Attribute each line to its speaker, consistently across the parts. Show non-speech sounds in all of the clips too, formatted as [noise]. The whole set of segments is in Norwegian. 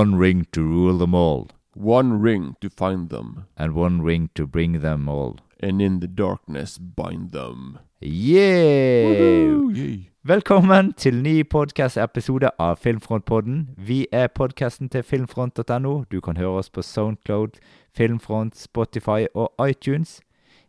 Speaker 1: one ring to rule them all,
Speaker 2: One ring to find them,
Speaker 1: and one ring to bring them all.
Speaker 2: and in the darkness bind them.
Speaker 1: Yeah! Velkommen til ny podcast-episode av Filmfrontpodden. Vi er podcasten til filmfront.no. Du kan høre oss på Soundcloud, Filmfront, Spotify og iTunes.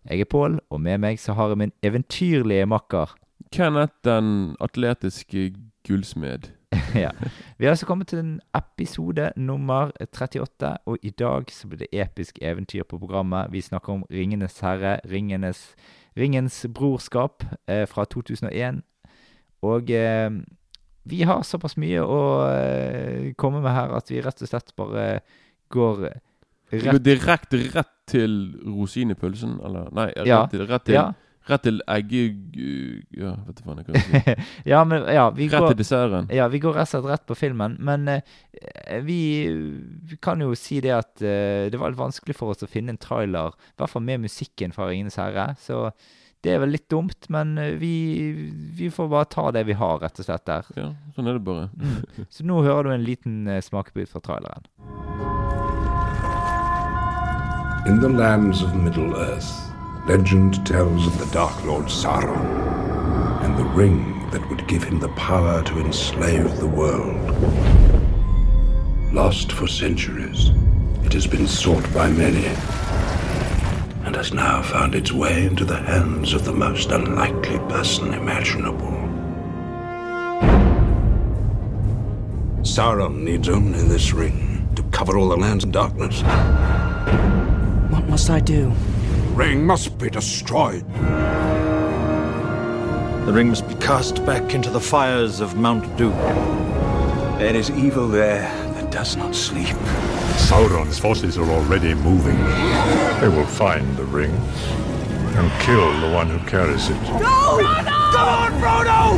Speaker 1: Jeg er Pål, og med meg så har jeg min eventyrlige makker.
Speaker 2: Kenneth den atletiske gullsmed. [laughs]
Speaker 1: ja. Vi har altså kommet til en episode nummer 38, og i dag så blir det episk eventyr på programmet. Vi snakker om Ringenes herre, Ringenes, Ringens brorskap eh, fra 2001. Og eh, vi har såpass mye å eh, komme med her at vi rett og slett bare går
Speaker 2: Vi går
Speaker 1: rett
Speaker 2: direkte rett til rosin i pølsen, eller Nei, rett
Speaker 1: Ja.
Speaker 2: til, rett til,
Speaker 1: Ja,
Speaker 2: rett til egge... Ja, vet du faen jeg kan si. [laughs]
Speaker 1: ja, men ja, vi
Speaker 2: Rett
Speaker 1: går
Speaker 2: til desserten.
Speaker 1: Ja, vi går rett og slett rett på filmen, men eh, vi, vi kan jo si det at eh, det var litt vanskelig for oss å finne en trailer, i hvert fall med musikken fra Ringenes herre, så det er vel litt dumt, men eh, vi, vi får bare ta det vi har, rett og slett der.
Speaker 2: Ja, sånn er det bare.
Speaker 1: Mm. [laughs] Så nå hører du en liten eh, smakebit fra traileren.
Speaker 3: In the lands of Middle Earth, legend tells of the Dark Lord Sauron and the ring that would give him the power to enslave the world. Lost for centuries, it has been sought by many and has now found its way into the hands of the most unlikely person imaginable. Sauron needs only this ring to cover all the lands in darkness.
Speaker 4: What must I do?
Speaker 3: Ring must be destroyed.
Speaker 5: The ring must be cast back into the fires of Mount Doom.
Speaker 3: There is evil there that does not sleep.
Speaker 6: Sauron's forces are already moving. They will find the ring and kill the one who carries it. Come on, Frodo!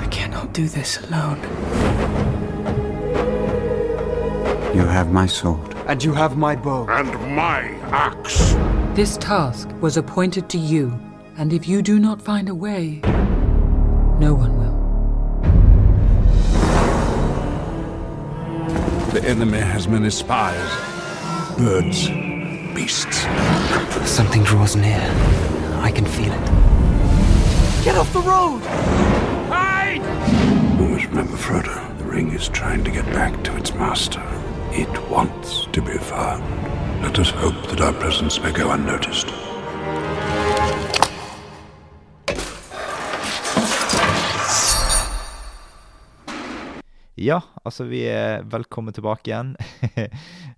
Speaker 4: I cannot do this alone.
Speaker 7: You have my sword.
Speaker 4: And you have my bow.
Speaker 3: And my axe.
Speaker 8: This task was appointed to you, and if you do not find a way, no one will.
Speaker 3: The enemy has many spies. Birds, beasts.
Speaker 4: Something draws near. I can feel it. Get off the road!
Speaker 3: You must remember, Frodo, the ring is trying to get back to its master. It wants to be found. Let us hope that our presence may go unnoticed.
Speaker 1: Ja, altså vi er velkommen tilbake igjen. [laughs]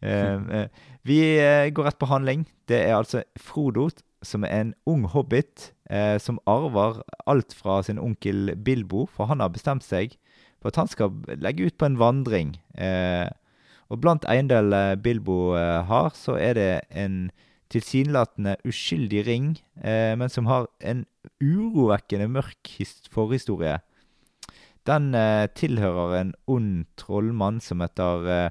Speaker 1: Eh, eh, vi eh, går rett på handling. Det er altså Frodo, som er en ung hobbit, eh, som arver alt fra sin onkel Bilbo, for han har bestemt seg for at han skal legge ut på en vandring. Eh, og blant eiendelene Bilbo eh, har, så er det en tilsynelatende uskyldig ring, eh, men som har en urovekkende mørk forhistorie. Den eh, tilhører en ond trollmann som heter eh,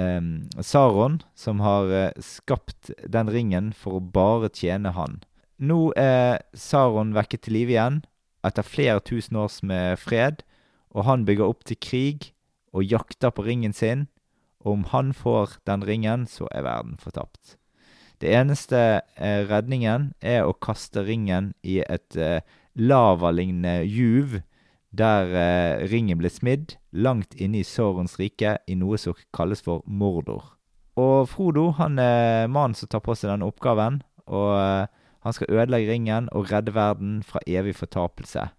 Speaker 1: em, Saron, som har uh, skapt den ringen for å bare tjene han. Nå er Saron vekket til live igjen, etter flere tusen års med fred, og han bygger opp til krig og jakter på ringen sin. Om han får den ringen, så er verden fortapt. Det eneste eh, redningen er å kaste ringen i et eh, lavalignende juv, der eh, ringen ble smidd langt inne i Sorens rike, i noe som kalles for Mordor. Og Frodo han er mannen som tar på seg denne oppgaven, og eh, han skal ødelegge ringen og redde verden fra evig fortapelse.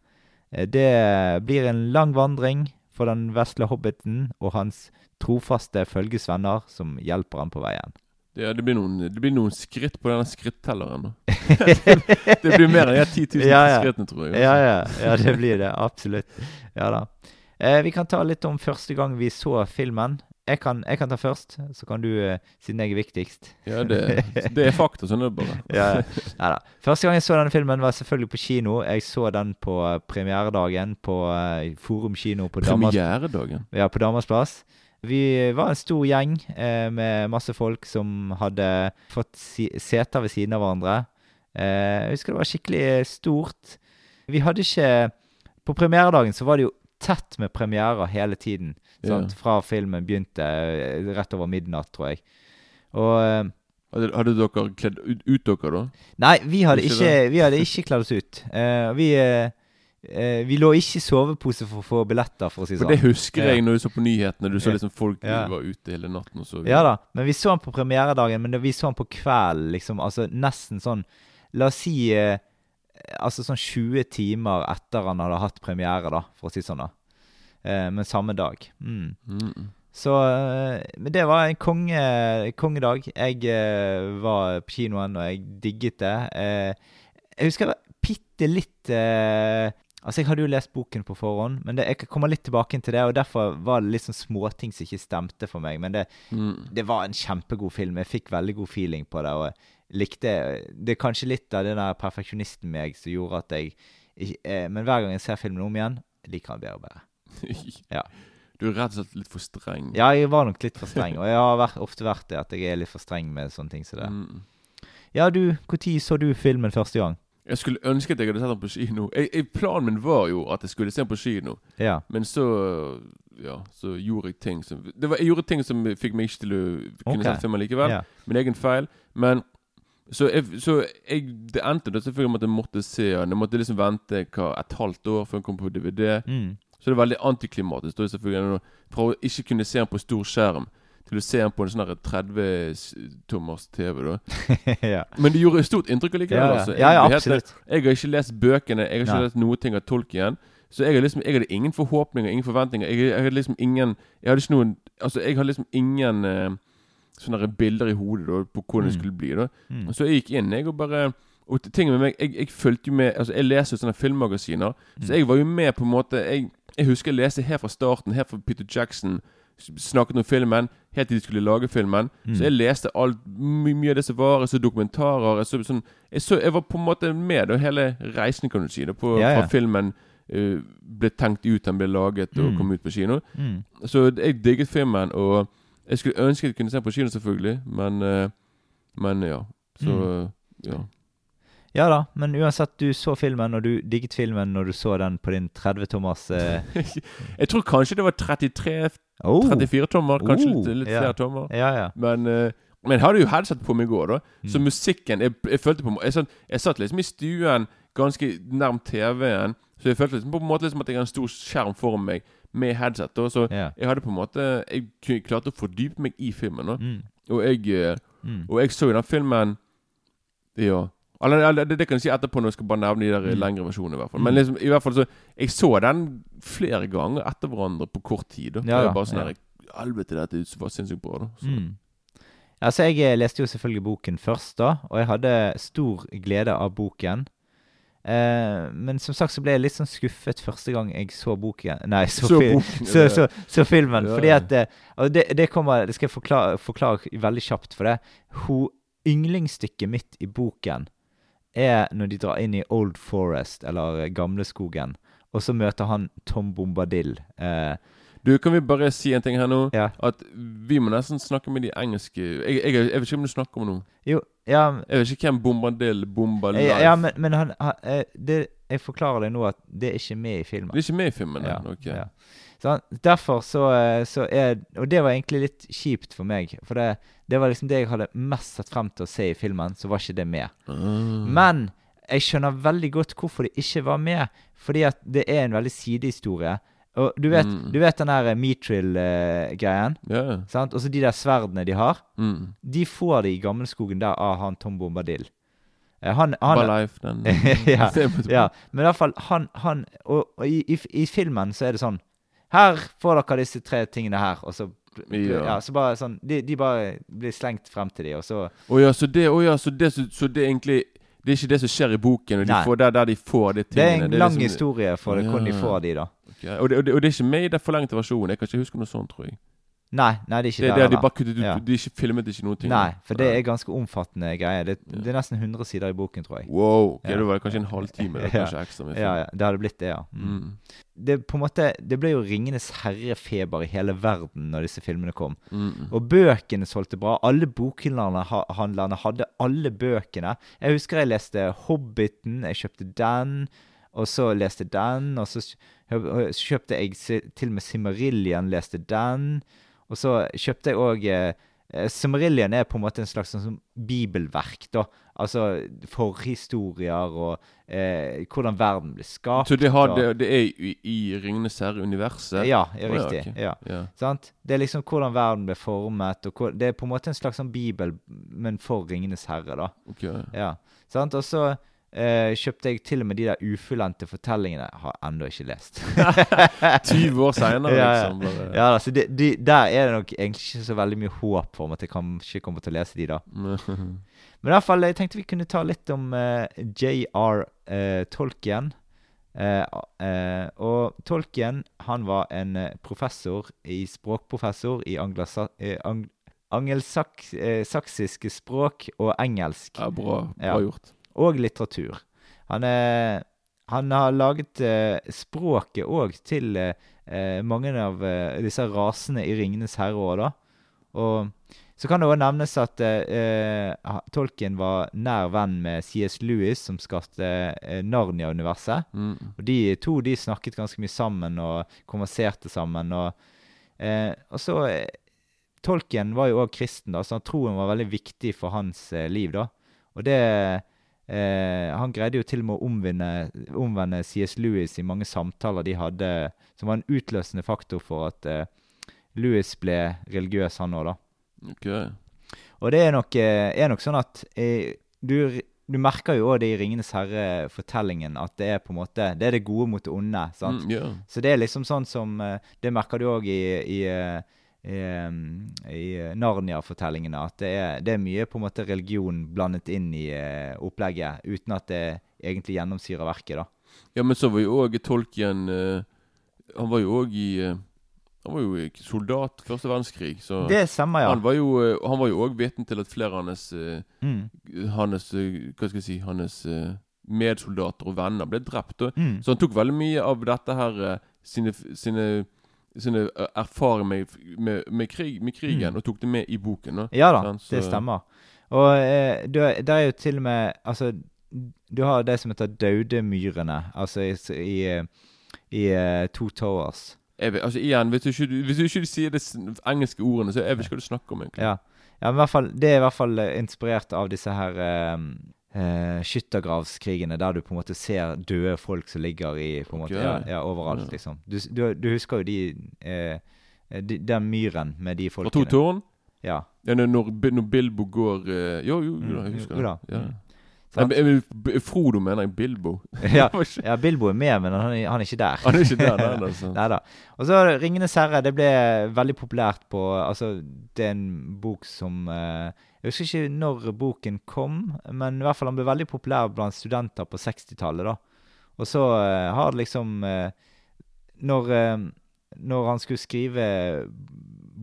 Speaker 1: Eh, Det blir en lang vandring for den vesle hobbiten og hans trofaste følgesvenner som hjelper ham på veien.
Speaker 2: Ja, det, blir noen, det blir noen skritt på denne skrittelleren. [laughs] det blir mer enn de 10 000
Speaker 1: Ja, ja.
Speaker 2: skrittene, tror jeg.
Speaker 1: Ja, ja, ja, det blir det. Absolutt. Ja da. Eh, vi kan ta litt om første gang vi så filmen. Jeg kan, jeg kan ta først, så kan du, eh, siden jeg er viktigst.
Speaker 2: Ja, det, [laughs] det er fakta, sånn er
Speaker 1: ja. Ja. Første gang jeg så denne filmen, var selvfølgelig på kino. Jeg så den på eh, premieredagen på eh, Forum kino på Damas, ja, på Damas plass. Vi var en stor gjeng eh, med masse folk som hadde fått si seter ved siden av hverandre. Eh, jeg husker det var skikkelig stort. Vi hadde ikke På premieredagen så var det jo tett med premierer hele tiden. Sant? Fra filmen begynte, eh, rett over midnatt, tror jeg. Og eh,
Speaker 2: Hadde, dere kledd ut, dere, da?
Speaker 1: Nei, vi hadde
Speaker 2: Ikke
Speaker 1: vi hadde ikke kledd oss ut. Uh, vi, eh, vi lå ikke i sovepose for å få billetter, for å si det
Speaker 2: For
Speaker 1: sånn.
Speaker 2: det husker jeg når du så på nyhetene. Du så liksom folk
Speaker 1: Ja.
Speaker 2: var ute hele natten og så
Speaker 1: Ja da, men vi så den på premieredagen, men det, vi så den på kvelden, liksom. Altså nesten sånn La oss si eh, Altså sånn 20 timer etter han hadde hatt premiere, da, for å si det sånn, da. Eh, men samme dag. Mm.
Speaker 2: Mm.
Speaker 1: Så eh, Men det var en konge, kongedag. Jeg eh, var på kinoen, og jeg digget det. Eh, jeg husker bitte litt eh, Altså, jeg hadde jo lest boken på forhånd, men det, jeg kommer litt tilbake til det. Og derfor var det litt sånn småting som ikke stemte for meg. Men det,
Speaker 2: Mm.
Speaker 1: det var en kjempegod film. Jeg fikk veldig god feeling på det. Og likte Det er kanskje litt av den der perfeksjonisten meg som gjorde at jeg ikke- eh, Men hver gang jeg ser filmen om igjen, liker han bedre og bedre. [laughs] Ja.
Speaker 2: Du er rett og slett litt for streng.
Speaker 1: Ja, jeg var nok litt for streng. Og jeg har vært, ofte vært det, at jeg er litt for streng med sånne ting som det.
Speaker 2: Mm.
Speaker 1: Ja, du, når så du filmen første gang?
Speaker 2: Jeg skulle ønske at jeg hadde sett den på kino. Jeg, jeg, planen min var jo at jeg skulle se den på kino,
Speaker 1: Ja.
Speaker 2: men så Ja, så gjorde jeg ting som det var, Jeg gjorde ting som fikk meg ikke til å kunne
Speaker 1: okay.
Speaker 2: se filmen likevel.
Speaker 1: ja.
Speaker 2: Min egen feil. Men så, jeg, så jeg, det endte da selvfølgelig med at jeg måtte se den. Jeg måtte liksom vente hva, et halvt år før den kom på DVD.
Speaker 1: Mm.
Speaker 2: Så det er veldig antiklimatisk. Da, selvfølgelig, Fra å ikke kunne se den på stor skjerm til å se den på en sånn her 30-tommers TV. da [laughs]
Speaker 1: ja.
Speaker 2: Men det gjorde stort inntrykk allikevel.
Speaker 1: Ja, ja.
Speaker 2: altså. Jeg
Speaker 1: ja, ja, absolutt.
Speaker 2: Jeg har ikke lest bøkene, jeg har ikke
Speaker 1: ja.
Speaker 2: lest noe ting av igjen Så jeg, liksom, jeg hadde ingen forhåpninger, ingen forventninger. Jeg, jeg hadde liksom ingen Jeg hadde ikke noen Altså, jeg hadde liksom ingen eh, sånne bilder i hodet da på hvordan det
Speaker 1: Mm.
Speaker 2: skulle bli. da
Speaker 1: Mm.
Speaker 2: Så jeg gikk inn, jeg, og bare Og ting med meg Jeg, jeg fulgte jo med Altså, jeg leser jo sånne filmmagasiner,
Speaker 1: Mm.
Speaker 2: så jeg var jo med på en måte Jeg, jeg husker jeg leste her fra starten, her fra Peter Jackson snakket om filmen, helt til de skulle lage filmen.
Speaker 1: Mm.
Speaker 2: Så jeg leste alt, my mye av det som var. Jeg så dokumentarer. Jeg, så, sånn, jeg, så, jeg var på en måte med da, hele reisen, kan du si, da, på,
Speaker 1: Ja, ja.
Speaker 2: fra filmen uh, ble tenkt ut, den ble laget og
Speaker 1: Mm.
Speaker 2: kom ut på kino.
Speaker 1: Mm.
Speaker 2: Så jeg digget filmen, og jeg skulle ønske jeg kunne se på kino, selvfølgelig, men eh, Men ja. Så
Speaker 1: Mm.
Speaker 2: ja.
Speaker 1: Ja da, men uansett, du så filmen, og du digget filmen når du så den på din 30-tommers eh... [laughs]
Speaker 2: jeg tror kanskje det var 33
Speaker 1: oh.
Speaker 2: 34 tommer, kanskje
Speaker 1: Oh,
Speaker 2: litt, litt
Speaker 1: ja.
Speaker 2: flere tommer.
Speaker 1: Ja, ja.
Speaker 2: Men, eh, men jeg hadde jo headset på meg i går, da. Så
Speaker 1: Mm.
Speaker 2: musikken Jeg, jeg følte på jeg, jeg satt liksom i stuen ganske nærmt TV-en. Så jeg følte liksom på en måte liksom at jeg har en stor skjerm foran meg med headset. Da. Så
Speaker 1: ja.
Speaker 2: jeg hadde på en måte Jeg klarte å fordype meg i filmen.
Speaker 1: Mm.
Speaker 2: Og jeg eh,
Speaker 1: Mm.
Speaker 2: Og jeg så jo den filmen Ja. Eller, det, det kan jeg si etterpå når jeg skal bare nevne de der
Speaker 1: Mm.
Speaker 2: lengre versjonene. i hvert fall
Speaker 1: Mm.
Speaker 2: Men liksom, i hvert fall så jeg så den flere ganger etter hverandre på kort tid. Da.
Speaker 1: Ja,
Speaker 2: det var bare sånn
Speaker 1: ja.
Speaker 2: Helvete, dette var sinnssykt bra. da så.
Speaker 1: Mm. Altså, jeg eh, leste jo selvfølgelig boken først, da, og jeg hadde stor glede av boken. Eh, men som sagt så ble jeg litt sånn skuffet første gang jeg så boken Nei, så, [laughs]
Speaker 2: Så
Speaker 1: fil-
Speaker 2: boken,
Speaker 1: så, så, så filmen.
Speaker 2: Ja,
Speaker 1: Fordi at eh, det, det kommer Det skal jeg forklare, forklare veldig kjapt for det. Hun, yndlingsstykket mitt i boken er når de drar inn i Old Forest, eller Gamleskogen, og så møter han Tom Bombadil. Eh,
Speaker 2: Du, kan vi bare si en ting her nå?
Speaker 1: ja.
Speaker 2: At vi må nesten snakke med de engelske Jeg, jeg, jeg vet ikke om du snakker om noe.
Speaker 1: Jo, ja,
Speaker 2: Jeg vet ikke hvem Bombadil Bomba Life
Speaker 1: Ja, ja men, men han, han eh, det, Jeg forklarer deg nå at det er ikke med i filmen.
Speaker 2: Det er ikke med i filmen?
Speaker 1: Ja,
Speaker 2: Ja, ok
Speaker 1: ja. Så han, derfor så, eh, så er Og det var egentlig litt kjipt for meg. For det, det var liksom det jeg hadde mest sett frem til å se i filmen, så var ikke det med.
Speaker 2: Mm.
Speaker 1: Men jeg skjønner veldig godt hvorfor det ikke var med. Fordi at det er en veldig sidehistorie. Og du vet,
Speaker 2: Mm.
Speaker 1: du vet den der Mithril-greien? Yeah. Og så de der sverdene de har.
Speaker 2: Mm.
Speaker 1: De får de i Gammelskogen der av han Tom Bombadil. Eh, Han, han,
Speaker 2: Bomba Life, den. [laughs]
Speaker 1: ja, [laughs] ja, men i hvert fall han, han Og, og i, i, i filmen så er det sånn Her får dere disse tre tingene her, og så
Speaker 2: Ja.
Speaker 1: så bare sånn de, de bare blir slengt frem til de, og så
Speaker 2: Å ja, så det, oh ja, så det, så, så det er egentlig Det er ikke det som skjer i boken, og de
Speaker 1: Nei.
Speaker 2: får der, der de får de tingene.
Speaker 1: Det er en lang
Speaker 2: liksom-
Speaker 1: historie for det, hvordan de får de, da.
Speaker 2: Ok, Og, det, og, det, og det er ikke med i den forlengte versjonen? Jeg kan ikke huske noe sånt, tror jeg.
Speaker 1: Nei, nei, det er ikke
Speaker 2: Det,
Speaker 1: der.
Speaker 2: det, de bare kuttet ut
Speaker 1: Ja.
Speaker 2: De ikke filmet ikke noen ting?
Speaker 1: Nei, for det er ganske omfattende greier. Det, det er nesten 100 sider i boken, tror jeg.
Speaker 2: Wow. okay,
Speaker 1: Ja.
Speaker 2: Det var kanskje en halvtime, eller [laughs]
Speaker 1: Ja.
Speaker 2: kanskje ekstra. Med film.
Speaker 1: Ja, ja, det hadde blitt det, ja. Mm.
Speaker 2: Mm.
Speaker 1: Det, på en måte, det ble jo Ringenes herre-feber i hele verden når disse filmene kom.
Speaker 2: Mm.
Speaker 1: Og bøkene solgte bra. Alle bokhandlerne hadde alle bøkene. Jeg husker jeg leste Hobbiten, jeg kjøpte den. og så leste den, og så kjø- så kjøpte jeg til og med Simmerillion, leste den. Og så kjøpte jeg òg eh, eh, er på en måte en slags sånn, bibelverk, da. Altså forhistorier og eh, hvordan verden ble skapt.
Speaker 2: Så det, har, det, det er i, i Ringenes herre-universet?
Speaker 1: Ja, ja,
Speaker 2: Oh, ja,
Speaker 1: riktig. ja.
Speaker 2: Ja.
Speaker 1: Sant? Det er liksom hvordan verden ble formet, og hvor, det er på en måte en slags sånn bibel, men for Ringenes herre, da.
Speaker 2: ok.
Speaker 1: Ja, sant? Og så eh, kjøpte jeg til og med de der ufullendte fortellingene. Har ennå ikke lest. [laughs]
Speaker 2: 20 år seinere,
Speaker 1: Ja,
Speaker 2: liksom. Bare.
Speaker 1: ja, altså, de, de, Der er det nok egentlig ikke så veldig mye håp om at jeg kanskje kommer til å lese de, da. [laughs] Men i hvert fall, jeg tenkte vi kunne ta litt om uh, J.R. uh, Tolkien. Uh, eh, og Tolkien, han var en eh, professor, i språkprofessor i eh, angelsaksiske språk og engelsk.
Speaker 2: ja, bra, bra
Speaker 1: Ja.
Speaker 2: gjort.
Speaker 1: Og litteratur. Han, er, han har laget eh, språket òg til eh, mange av eh, disse rasene i 'Ringenes herre' òg, da. Og så kan det òg nevnes at eh, Tolkien var nær venn med C.S. Lewis, som skapte eh, Narnia-universet.
Speaker 2: Mm.
Speaker 1: Og de to de snakket ganske mye sammen og konverserte sammen. Og, eh, og så Tolkien var jo òg kristen, da, så troen var veldig viktig for hans liv. da. Og det eh, Han greide jo til og med å omvinne, omvende C.S. Lewis i mange samtaler de hadde, som var en utløsende faktor for at eh, Lewis ble religiøs, han òg, da.
Speaker 2: Ok.
Speaker 1: Og det er nok, eh, er nok sånn at eh, du, du merker jo òg det i 'Ringenes herre'-fortellingen, at det er på en måte Det er det gode mot det onde. sant?
Speaker 2: Mm, ja.
Speaker 1: Så det er liksom sånn som eh, Det merker du òg i, i, eh, i, i eh, Narnia-fortellingene. At det er, det er mye på en måte religion blandet inn i eh, opplegget, uten at det egentlig gjennomsyrer verket. da.
Speaker 2: ja, men så var jo òg Tolkien eh, Han var jo òg i eh, Han var jo soldat første verdenskrig, så
Speaker 1: Det stemmer, ja.
Speaker 2: han var jo eh, òg vitne til at flere av hans eh,
Speaker 1: Mm.
Speaker 2: Hans eh, Hva skal jeg si Hans eh, medsoldater og venner ble drept.
Speaker 1: Mm.
Speaker 2: Så han tok veldig mye av dette her eh, sine, sine, sine eh, erfaringer med, med, med, krig, med krigen,
Speaker 1: Mm.
Speaker 2: og tok det med i boken. Da.
Speaker 1: Ja da,
Speaker 2: så-
Speaker 1: det stemmer. Og eh, du, er jo til og med Altså, du har det som heter Daudemyrene, altså i, i, i uh, Two Towers.
Speaker 2: Vet, altså igjen, Hvis du ikke, hvis du ikke sier de engelske ordene, så jeg vet ikke hva du snakker om. egentlig
Speaker 1: Ja. ja, men i hvert fall, det er i hvert fall inspirert av disse her eh, eh, skyttergravskrigene, der du på en måte ser døde folk som ligger i på en måte, ja, ja, overalt, liksom. Du, du, du husker jo de, eh, de Den myren med de
Speaker 2: folkene. Og
Speaker 1: to
Speaker 2: tårn?
Speaker 1: Ja.
Speaker 2: Ja, når, når Bilbo går eh, Jo, jo, jo da, jeg
Speaker 1: Mm,
Speaker 2: husker
Speaker 1: da.
Speaker 2: det. Ja.
Speaker 1: Mm.
Speaker 2: Nei, Frodo mener jeg Bilbo. [laughs]
Speaker 1: ja, [laughs] ja, Bilbo er med, men han er, han er ikke der.
Speaker 2: Han er ikke der, nei, altså. [laughs]
Speaker 1: Neida. Og så 'Ringenes herre'. Det ble veldig populært på Altså, det er en bok som eh, Jeg husker ikke når boken kom, men i hvert fall han ble veldig populær blant studenter på 60-tallet. da. Og så eh, har det liksom eh, når, eh, når han skulle skrive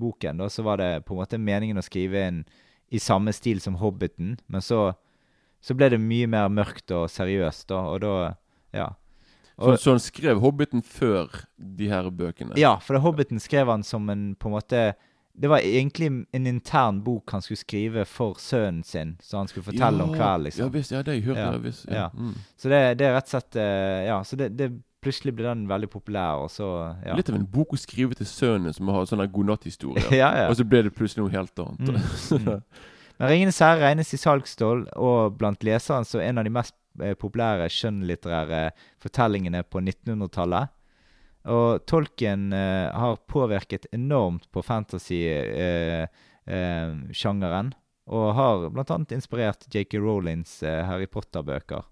Speaker 1: boken, da, så var det på en måte meningen å skrive en i samme stil som 'Hobbiten', men så, så ble det mye mer mørkt og seriøst, da, og da Ja.
Speaker 2: Så, så han skrev 'Hobbiten' før de her bøkene?
Speaker 1: Ja, for det Hobbiten skrev han som en på en måte Det var egentlig en intern bok han skulle skrive for sønnen sin, så han skulle fortelle om hver, liksom.
Speaker 2: Ja visst, ja, det jeg hørte
Speaker 1: Ja,
Speaker 2: visst.
Speaker 1: ja.
Speaker 2: Ja. Mm.
Speaker 1: Så det, det er rett og slett eh, Ja, så det, det plutselig ble den veldig populær, og så Ja.
Speaker 2: Litt av en bok å skrive til sønnen som har sånne godnatthistorier. [laughs]
Speaker 1: ja, ja.
Speaker 2: Og så ble det plutselig noe helt annet.
Speaker 1: Mm, [laughs] mm. Men 'Ringenes herre' regnes i salgsstål, og blant leseren så en av de mest eh, populære skjønnlitterære fortellingene på 1900-tallet. Og Tolkien eh, har påvirket enormt på fantasy-sjangeren. Eh, sjangeren, og har annet inspirert J.K. Rowlings eh, Harry Potter-bøker.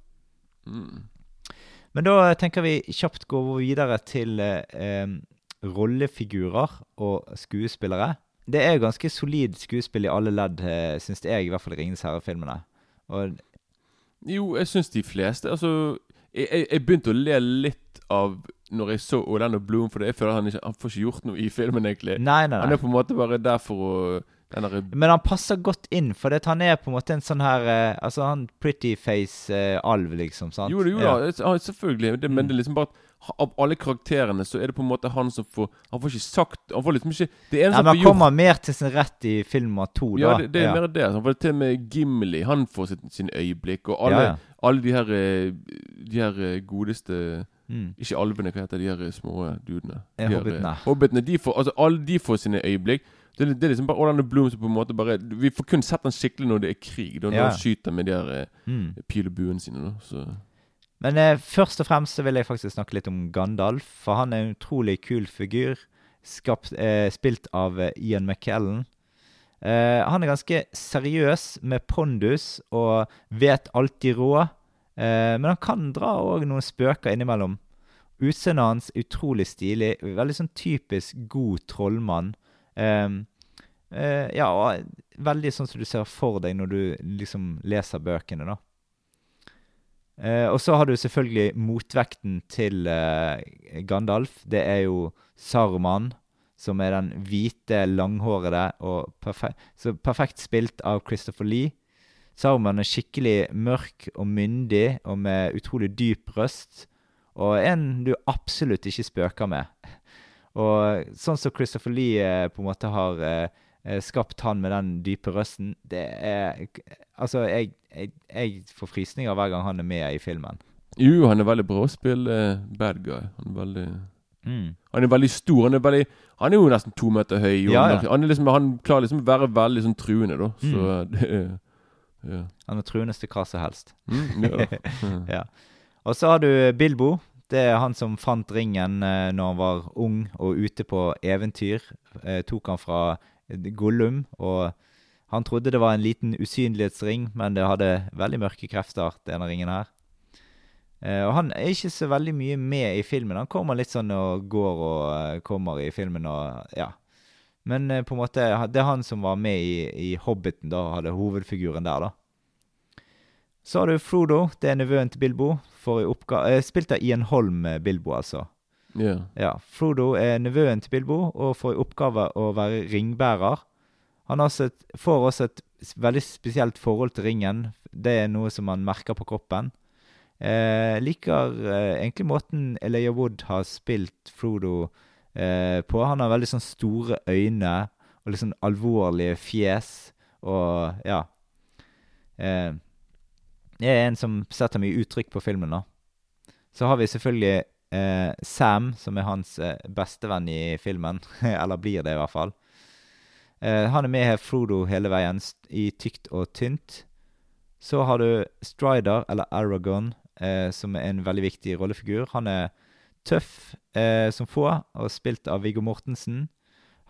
Speaker 2: Mm.
Speaker 1: Men da tenker vi kjapt gå videre til eh, rollefigurer og skuespillere. Det er ganske solid skuespill i alle ledd, eh, syns jeg, i hvert fall i 'Ringenes herre'-filmene. Og
Speaker 2: Jo, jeg syns de fleste Altså, jeg, jeg, jeg begynte å le litt av når jeg så Orlando Bloom, for jeg føler han ikke Han får ikke gjort noe i filmen, egentlig.
Speaker 1: Nei, nei, nei.
Speaker 2: Han er på en måte bare der for å den
Speaker 1: Men han passer godt inn, for det, han er på en måte en sånn her eh, Altså han pretty face-alv, liksom. sant?
Speaker 2: Jo, det, jo
Speaker 1: Ja.
Speaker 2: da, selvfølgelig. Det, men
Speaker 1: Mm.
Speaker 2: det er liksom bare at Av alle karakterene så er det på en måte han som får Han får ikke sagt Han får liksom ikke Det eneste Nei,
Speaker 1: men han kommer mer til sin rett i film nummer to, da.
Speaker 2: Ja, det, det er mer det. Han får det til med Gimli Han får sitt, sin øyeblikk. Og alle,
Speaker 1: Ja, ja.
Speaker 2: alle de her eh, De her eh, godeste
Speaker 1: Mm.
Speaker 2: Ikke alvene, hva heter de her små dudene? De
Speaker 1: hobbitene.
Speaker 2: eh, hobbitene. De får, altså, alle de får sine øyeblikk. Det, det er liksom bare Orlando Bloom som på en måte bare Vi får kun sett han skikkelig når det er krig. Da, når
Speaker 1: Ja.
Speaker 2: han skyter med de her eh,
Speaker 1: Mm.
Speaker 2: pil og buen sine. Da, så
Speaker 1: Men eh, først og fremst så vil jeg faktisk snakke litt om Gandalf. For han er en utrolig kul figur. Skapt, eh, spilt av eh, Ian McKellen. Eh, han er ganske seriøs med pondus og vet alltid råd. Eh, men han kan dra òg noen spøker innimellom. Utseendet hans utrolig stilig. Veldig sånn typisk god trollmann. Eh, eh, ja, og veldig sånn som du ser for deg når du liksom leser bøkene, da. Eh, og så har du selvfølgelig motvekten til eh, Gandalf. Det er jo Saruman, som er den hvite, langhårede og perfek så perfekt spilt av Christopher Lee. Saruman er skikkelig mørk og myndig og med utrolig dyp røst. Og en du absolutt ikke spøker med. Og sånn som Christopher Lee eh, på en måte har eh, eh, skapt han med den dype røsten, det er Altså, jeg, jeg, jeg får frysninger hver gang han er med i filmen.
Speaker 2: Jo, han er veldig bra å spille bad guy. Han er veldig
Speaker 1: Mm.
Speaker 2: Han er veldig stor. Han er, veldig, han er jo nesten to meter høy.
Speaker 1: Ja, ja.
Speaker 2: Han, liksom, han klarer liksom å være veldig sånn truende, da. Så
Speaker 1: Mm.
Speaker 2: det er ja.
Speaker 1: Han er truendeste hva som helst.
Speaker 2: Mm, ja. [laughs] Mm.
Speaker 1: ja. Og så har du Bilbo. Det er han som fant ringen eh, når han var ung og ute på eventyr. Eh, tok han fra Gollum, og han trodde det var en liten usynlighetsring, men det hadde veldig mørke krefter, denne ringen her. Eh, og han er ikke så veldig mye med i filmen. Han kommer litt sånn og går og eh, kommer i filmen og ja. Men eh, på en måte, det er han som var med i, i Hobbiten, da, hadde hovedfiguren der, da. Så har du Frodo. Det er nevøen til Bilbo. Eh, spilt av Ian Holm, eh, Bilbo, altså.
Speaker 2: Ja.
Speaker 1: Ja, Frodo er nevøen til Bilbo og får i oppgave å være ringbærer. Han har også et, får også et veldig spesielt forhold til ringen. Det er noe som han merker på kroppen. Eh, liker eh, egentlig måten Elijah Wood har spilt Frodo eh, på. Han har veldig sånn store øyne og litt sånn alvorlige fjes og ja. Eh, det er en som setter mye uttrykk på filmen, da. Så har vi selvfølgelig eh, Sam, som er hans eh, bestevenn i filmen. [laughs] Eller blir det, i hvert fall. Eh, han er med her Frodo hele veien, i tykt og tynt. Så har du Strider, eller Aragon, som er en veldig viktig rollefigur. Han er tøff eh, som få, og spilt av Viggo Mortensen.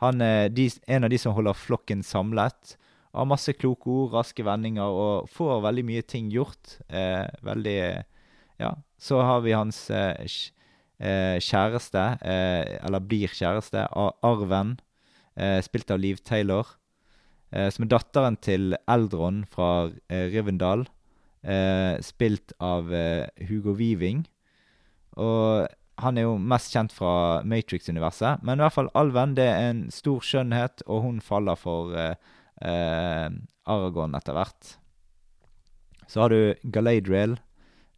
Speaker 1: Han er de, en av de som holder flokken samlet. Har masse kloke ord, raske vendinger, og får veldig mye ting gjort. Eh, veldig Ja. Så har vi hans eh, eh, kjæreste, eh, eller blir kjæreste, Arven, eh, spilt av Liv Taylor. Som er datteren til Eldron fra Rivendal, spilt av Hugo Weaving. Og han er jo mest kjent fra Matrix-universet, men i hvert fall Alven det er en stor skjønnhet, og hun faller for eh, eh, Aragon etter hvert. Så har du Galadriel,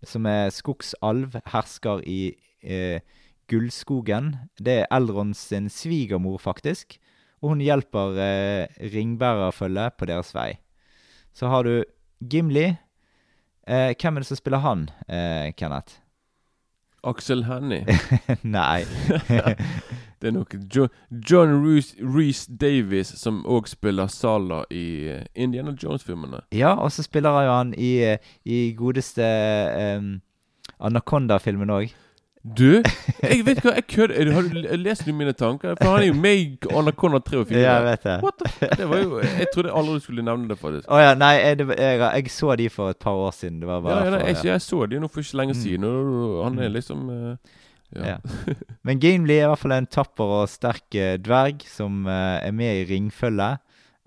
Speaker 1: som er skogsalv, hersker i eh, Gullskogen. Det er Elrond sin svigermor, faktisk. Og hun hjelper eh, ringbærerfølget på deres vei. Så har du Gimli. Eh, hvem er det som spiller han, eh, Kenneth?
Speaker 2: Aksel Hennie. [laughs]
Speaker 1: Nei. [laughs]
Speaker 2: Det er nok jo John Reece Davies som òg spiller Sala i eh, Indiana Jones-filmene.
Speaker 1: ja, og så spiller han jo han i, eh, i godeste um, Anaconda-filmen òg.
Speaker 2: Du, jeg vet hva, jeg kødder. Har du lest mine tanker? For han er jo meg i Anaconda 3 og 4.
Speaker 1: Ja, jeg vet det.
Speaker 2: What the det var jo Jeg trodde aldri du skulle nevne det, faktisk.
Speaker 1: Å ja, nei, jeg, jeg, jeg så de for et par år siden. Det var bare
Speaker 2: ja, nei,
Speaker 1: derfor,
Speaker 2: jeg, jeg så de nå for ikke lenge
Speaker 1: Mm.
Speaker 2: siden, og han er
Speaker 1: Mm.
Speaker 2: liksom uh, ja.
Speaker 1: Ja. Men Gimli er i hvert fall en tapper og sterk uh, dverg som uh, er med i ringfølget.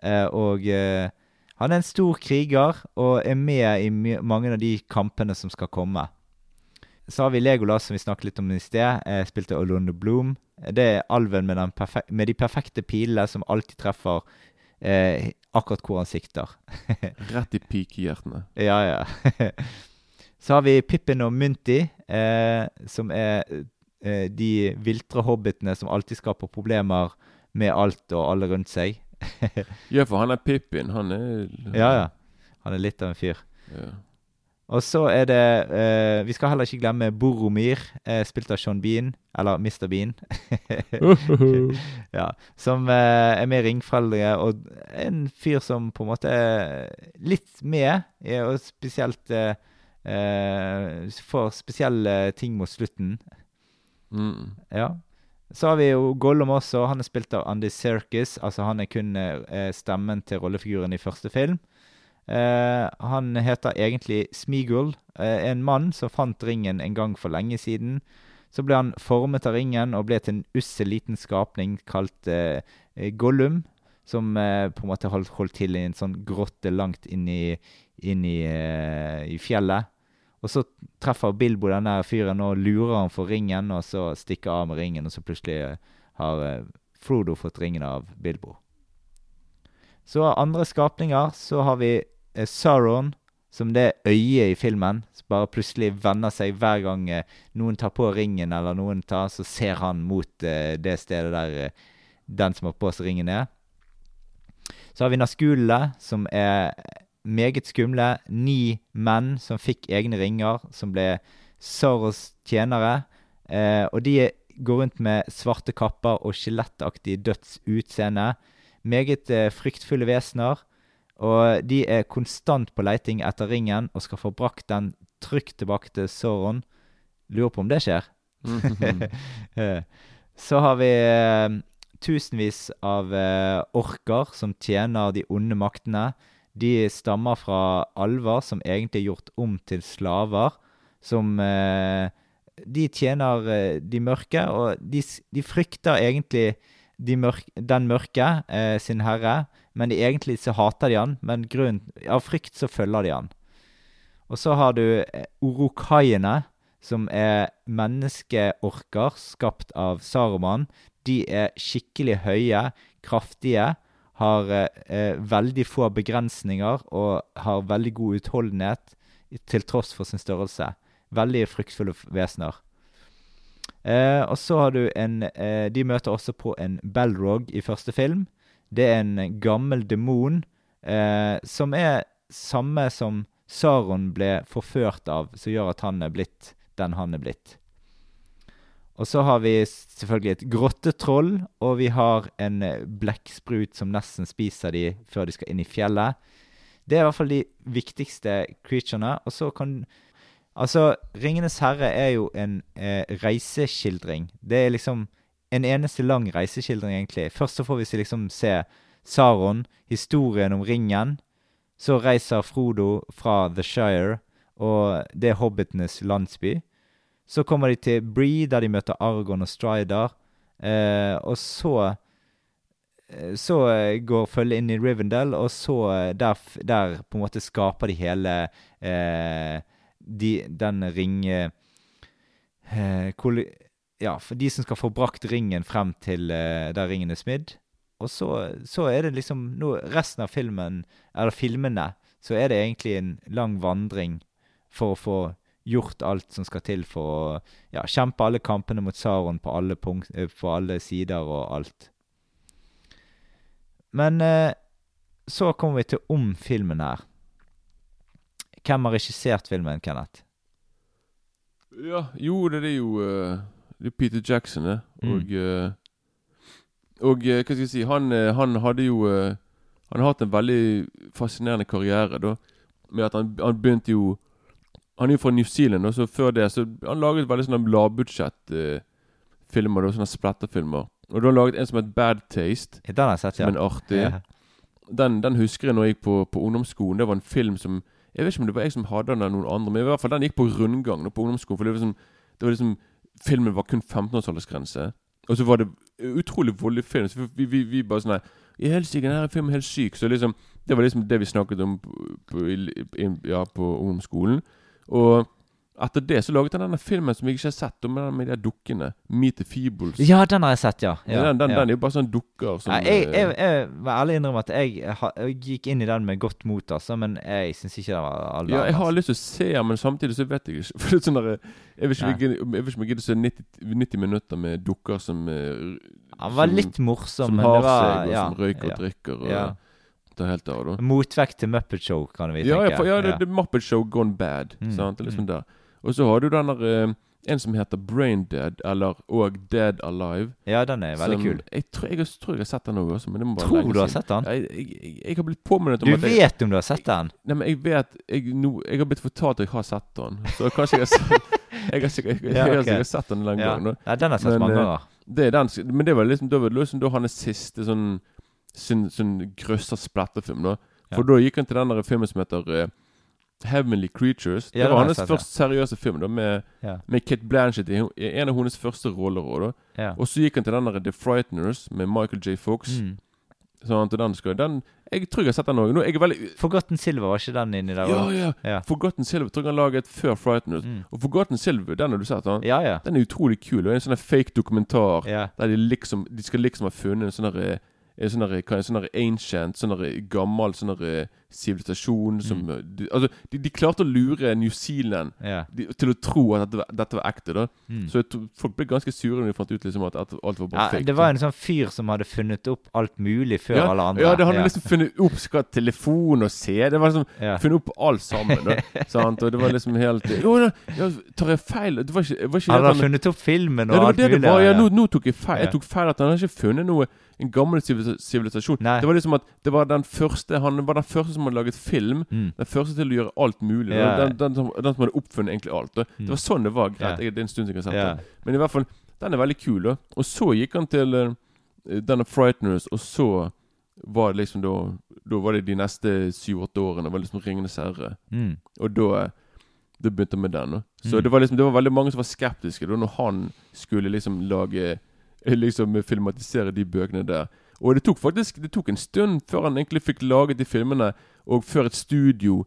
Speaker 1: Uh, og han er en stor kriger og er med i mange av de kampene som skal komme. Så har vi Legolas, som vi snakket litt om i sted. Eh, spilte Orlando Bloom. Det er alven med, med de perfekte pilene som alltid treffer eh, akkurat hvor han sikter. [laughs]
Speaker 2: Rett i pikehjertene.
Speaker 1: Ja, ja. [laughs] Så har vi Pippin og Munti, eh, som er eh, de viltre hobbitene som alltid skaper problemer med alt og alle rundt seg. [laughs]
Speaker 2: Ja, for han er Pippin. Han er
Speaker 1: Ja, ja. Han er litt av en fyr.
Speaker 2: ja.
Speaker 1: Og så er det eh, Vi skal heller ikke glemme Boromir, eh, spilt av Sean Bean, eller Mr. Bean. [laughs] ja, som eh, er med i Ringforeldre, og en fyr som på en måte er litt med, og spesielt eh, eh, får spesielle ting mot slutten.
Speaker 2: Mm.
Speaker 1: Ja. Så har vi jo Gollum også. Han er spilt av Andy Serkis. Altså han er kun eh, stemmen til rollefiguren i første film. Eh, han heter egentlig Smigul. Eh, en mann som fant ringen en gang for lenge siden. Så ble han formet av ringen og ble til en ussel liten skapning kalt eh, Gollum. Som på en måte holdt, holdt til i en sånn grotte langt inn i, inn i, i fjellet. Og så treffer Bilbo denne fyren og lurer han for ringen, og så stikker av med ringen, og så plutselig har Frodo fått ringen av Bilbo. Så andre skapninger, så har vi Sauron, som det øyet i filmen, som bare plutselig vender seg hver gang eh, noen tar på ringen, eller noen tar, så ser han mot eh, det stedet der eh, den som har på seg ringen er. Så har vi Naskulene, som er meget skumle. Ni menn som fikk egne ringer, som ble Saros tjenere. Eh, og de går rundt med svarte kapper og skjelettaktig dødsutseende. Meget eh, fryktfulle vesener. Og de er konstant på leiting etter ringen og skal få brakt den trygt tilbake til Sauron. Lurer på om det skjer. Eh, [laughs] Så har vi eh, tusenvis av eh, orker som tjener de onde maktene. De stammer fra alver som egentlig er gjort om til slaver. Som eh, De tjener de mørke, og de, de frykter egentlig de mørke, den mørke, sin herre. Men de, egentlig så hater de han, men grunn, av frykt så følger de han. Og så har du eh, orokaiene, som er menneskeorker skapt av Saruman. De er skikkelig høye, kraftige, har eh, eh, veldig få begrensninger og har veldig god utholdenhet til tross for sin størrelse. Veldig fryktfulle vesener. Eh, og så har du en eh, De møter også på en Balrog i første film. Det er en gammel demon eh, som er samme som Saron ble forført av, som gjør at han er blitt den han er blitt. Og så har vi selvfølgelig et grottetroll, og vi har en eh, blekksprut som nesten spiser de før de skal inn i fjellet. Det er i hvert fall de viktigste creaturene. Og så kan Altså, 'Ringenes herre' er jo en eh, reiseskildring. Det er liksom en eneste lang reiseskildring, egentlig. Først så får vi liksom se Saron, historien om ringen. Så reiser Frodo fra The Shire, og det er hobbitenes landsby. Så kommer de til Bree, der de møter Argon og Strider. Eh, og så eh, Så eh, går følget inn i Rivendell, og så eh, der, der på en måte skaper de hele eh, de, den ring... Eh, ja, for de som skal få brakt ringen frem til eh, der ringen er smidd. Og så, så er det liksom nå, Resten av filmen, eller filmene, så er det egentlig en lang vandring for å få gjort alt som skal til for å ja, kjempe alle kampene mot Saron på alle, punkt, eh, på alle sider og alt. Men eh, så kommer vi til om filmen her. Hvem har regissert filmen, Kenneth?
Speaker 2: Ja, jo, det er jo eh, Det er Peter Jackson, det.
Speaker 1: Mm.
Speaker 2: Og eh, Og eh, hva skal jeg si Han, eh, han hadde jo Han har hatt en veldig fascinerende karriere, da. Med at han, han begynte jo Han er jo fra New Zealand, og så før det så han laget veldig sånne lavbudsjettfilmer, eh, sånne splatterfilmer. Og da har han laget en som het Bad Taste,
Speaker 1: Den har jeg sett,
Speaker 2: som
Speaker 1: ja.
Speaker 2: er en artig
Speaker 1: Ja.
Speaker 2: den, den husker jeg når jeg gikk på, på ungdomsskolen. Det var en film som Jeg vet ikke om det var jeg som hadde den, eller noen andre, men i hvert fall den gikk på rundgang da, på ungdomsskolen. For det var liksom, det var liksom Filmen var kun 15-årsaldersgrense. Og så var det utrolig voldelig film. Så vi, vi, vi bare sånn I helsike, denne filmen er helt syk. Så liksom Det var liksom det vi snakket om på, på, ja, på ungdomsskolen. Og etter det så laget han denne filmen som jeg ikke har sett, om den med de dukkene. Meet the Feebles.
Speaker 1: Ja, den har jeg sett, ja. ja,
Speaker 2: den, den,
Speaker 1: ja.
Speaker 2: den er jo bare sånn dukker som
Speaker 1: Nei, jeg,
Speaker 2: eh,
Speaker 1: jeg, jeg må ærlig innrømme at jeg, jeg gikk inn i den med godt mot, altså, men jeg syns ikke det var all
Speaker 2: Ja, jeg har lyst til å se den, men samtidig så vet jeg ikke. [laughs] For det er sånn der, jeg vil ikke om jeg gidder- å se 90, 90 minutter med dukker som eh,
Speaker 1: Han var
Speaker 2: som-
Speaker 1: litt morsom,
Speaker 2: Som
Speaker 1: men
Speaker 2: har
Speaker 1: det var
Speaker 2: seg, og
Speaker 1: ja,
Speaker 2: som røyker
Speaker 1: ja,
Speaker 2: og drikker. Og
Speaker 1: ja.
Speaker 2: tar helt av, da.
Speaker 1: Motvekt til Muppet Show, kan vi
Speaker 2: Ja,
Speaker 1: tenke.
Speaker 2: ja, for, ja, det, det Muppet Show gone bad.
Speaker 1: Mm,
Speaker 2: Sant? Det er liksom
Speaker 1: mm.
Speaker 2: der. Og så har du den der eh, En som heter Brain Dead, eller og Dead Alive.
Speaker 1: ja, den er veldig kul.
Speaker 2: Jeg tror jeg, tror jeg har sett den òg, også. Men det må bare
Speaker 1: Tror du har sett den?
Speaker 2: Jeg, jeg, jeg, jeg har blitt påminnet om
Speaker 1: Du
Speaker 2: at Du
Speaker 1: vet om du har sett den?
Speaker 2: Nei, men jeg vet no, jeg har blitt fortalt at jeg har sett den. Så kanskje jeg har sett [laughs] Jeg har sikkert,
Speaker 1: Ja,
Speaker 2: har
Speaker 1: ok.
Speaker 2: sikkert sett den en
Speaker 1: Ja.
Speaker 2: gang.
Speaker 1: Ja, den har jeg sett
Speaker 2: Men,
Speaker 1: mange
Speaker 2: eh,
Speaker 1: ganger.
Speaker 2: Det den, men det var liksom, da var det liksom da hans siste sånn Sånn, sånn grøssa splatterfilm. da For
Speaker 1: Ja.
Speaker 2: da gikk han til den der filmen som heter eh, Heavenly Creatures.
Speaker 1: Ja,
Speaker 2: det var hans første seriøse film, da med,
Speaker 1: Ja.
Speaker 2: med Kate Blanchett i, en av hennes første roller. da
Speaker 1: Ja.
Speaker 2: Og så gikk han til den der The Frighteners med Michael J. Fox.
Speaker 1: Mm.
Speaker 2: Sånn til den skal den, Jeg tror jeg har sett den òg.
Speaker 1: Forgotten Silver, var ikke den inni der?
Speaker 2: Ja, ja.
Speaker 1: Ja.
Speaker 2: Forgotten Silver tror jeg han laget før Frighteners.
Speaker 1: Mm.
Speaker 2: Og Forgotten Silver, den har du sett? Den,
Speaker 1: Ja, ja.
Speaker 2: Den er utrolig kul. Og en sånn fake dokumentar der de liksom De skal liksom ha funnet en sånn derre en sånn sånn ancient, sånn gammel sånn derre sivilisasjon som
Speaker 1: Mm.
Speaker 2: eh, de, Altså, de, de klarte å lure New Zealand
Speaker 1: yeah.
Speaker 2: de, til å tro at dette var, dette var ekte. da
Speaker 1: Mm.
Speaker 2: Så jeg folk ble ganske sure når de fant ut liksom at, at alt var bare
Speaker 1: ja
Speaker 2: fake.
Speaker 1: det var en sånn fyr som hadde funnet opp alt mulig før
Speaker 2: ja,
Speaker 1: alle andre.
Speaker 2: Ja, det hadde
Speaker 1: ja.
Speaker 2: liksom funnet opp skal telefon og se. Det var liksom
Speaker 1: Ja.
Speaker 2: funnet opp alt sammen. Da, [laughs] sant? Og det var liksom helt Jo, da, ja, tar jeg feil? Det var ikke, det var ikke
Speaker 1: Han hadde funnet opp filmen
Speaker 2: ja, det var det det var. Ja. nå, nå tok jeg feil. Jeg tok feil at han hadde ikke funnet noe En gammel sivilisasjon. Det var liksom at det var den første Han var den første som hadde laget film.
Speaker 1: Mm.
Speaker 2: Den første til å gjøre alt mulig.
Speaker 1: Yeah.
Speaker 2: Den, den, som, den som hadde oppfunnet egentlig alt. Da.
Speaker 1: Mm.
Speaker 2: Det var sånn det var. Greit, yeah. det er en stund siden jeg har sett
Speaker 1: yeah.
Speaker 2: den. Men i hvert fall, den er veldig kul. da Og så gikk han til uh, denne Frighteners, og så var det liksom da Da var det de neste syv-åtte årene. Det var liksom Ringenes herre.
Speaker 1: Mm.
Speaker 2: Og da Da begynte jeg med den. da Så
Speaker 1: Mm.
Speaker 2: det var liksom Det var veldig mange som var skeptiske da når han skulle liksom lage [laughs] Liksom filmatisere de bøkene der. Og det tok faktisk Det tok en stund før han egentlig fikk laget de filmene, og før et studio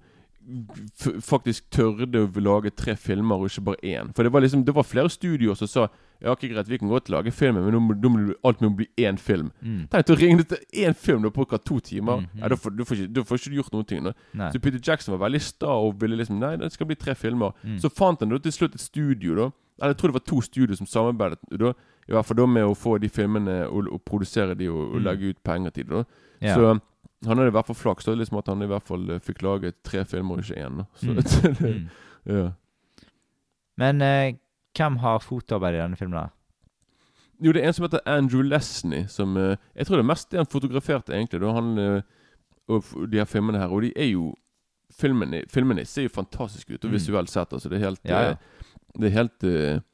Speaker 2: faktisk tørde å lage tre filmer og ikke bare én. For det var liksom Det var flere studioer som sa Ja, ikke greit, vi kan godt lage filmen, men nå må, nå må alt må bli én film.
Speaker 1: Mm.
Speaker 2: Tenk å ringe til én film du har brukt to timer.
Speaker 1: Mm,
Speaker 2: Ja, da får, du får ikke, da får ikke gjort noen ting.
Speaker 1: nå
Speaker 2: Så Peter Jackson var veldig sta og ville liksom Nei, det skal bli tre filmer.
Speaker 1: Mm.
Speaker 2: Så fant han da til slutt et studio, da. Eller jeg tror det var to studio som samarbeidet da. I hvert fall da med å få de filmene og, og produsere de og, og
Speaker 1: Mm.
Speaker 2: legge ut penger til det.
Speaker 1: Ja.
Speaker 2: Så han hadde i hvert fall flaks da liksom at han i hvert fall eh, fikk laget tre filmer ikke én. Så [laughs]
Speaker 1: Mm.
Speaker 2: det,
Speaker 1: Mm.
Speaker 2: ja.
Speaker 1: Men eh, hvem har fotoarbeid i denne filmen? da?
Speaker 2: Jo, det er en som heter Andrew Lesney, som eh, Jeg tror det er mest det han fotograferte, egentlig. Da han eh, Og de her filmene her. Og de er jo Filmene, filmene ser jo fantastiske ut, og visuelt sett. Altså, det er helt
Speaker 1: Ja, ja.
Speaker 2: eh, Det er helt eh, Det er fantastisk.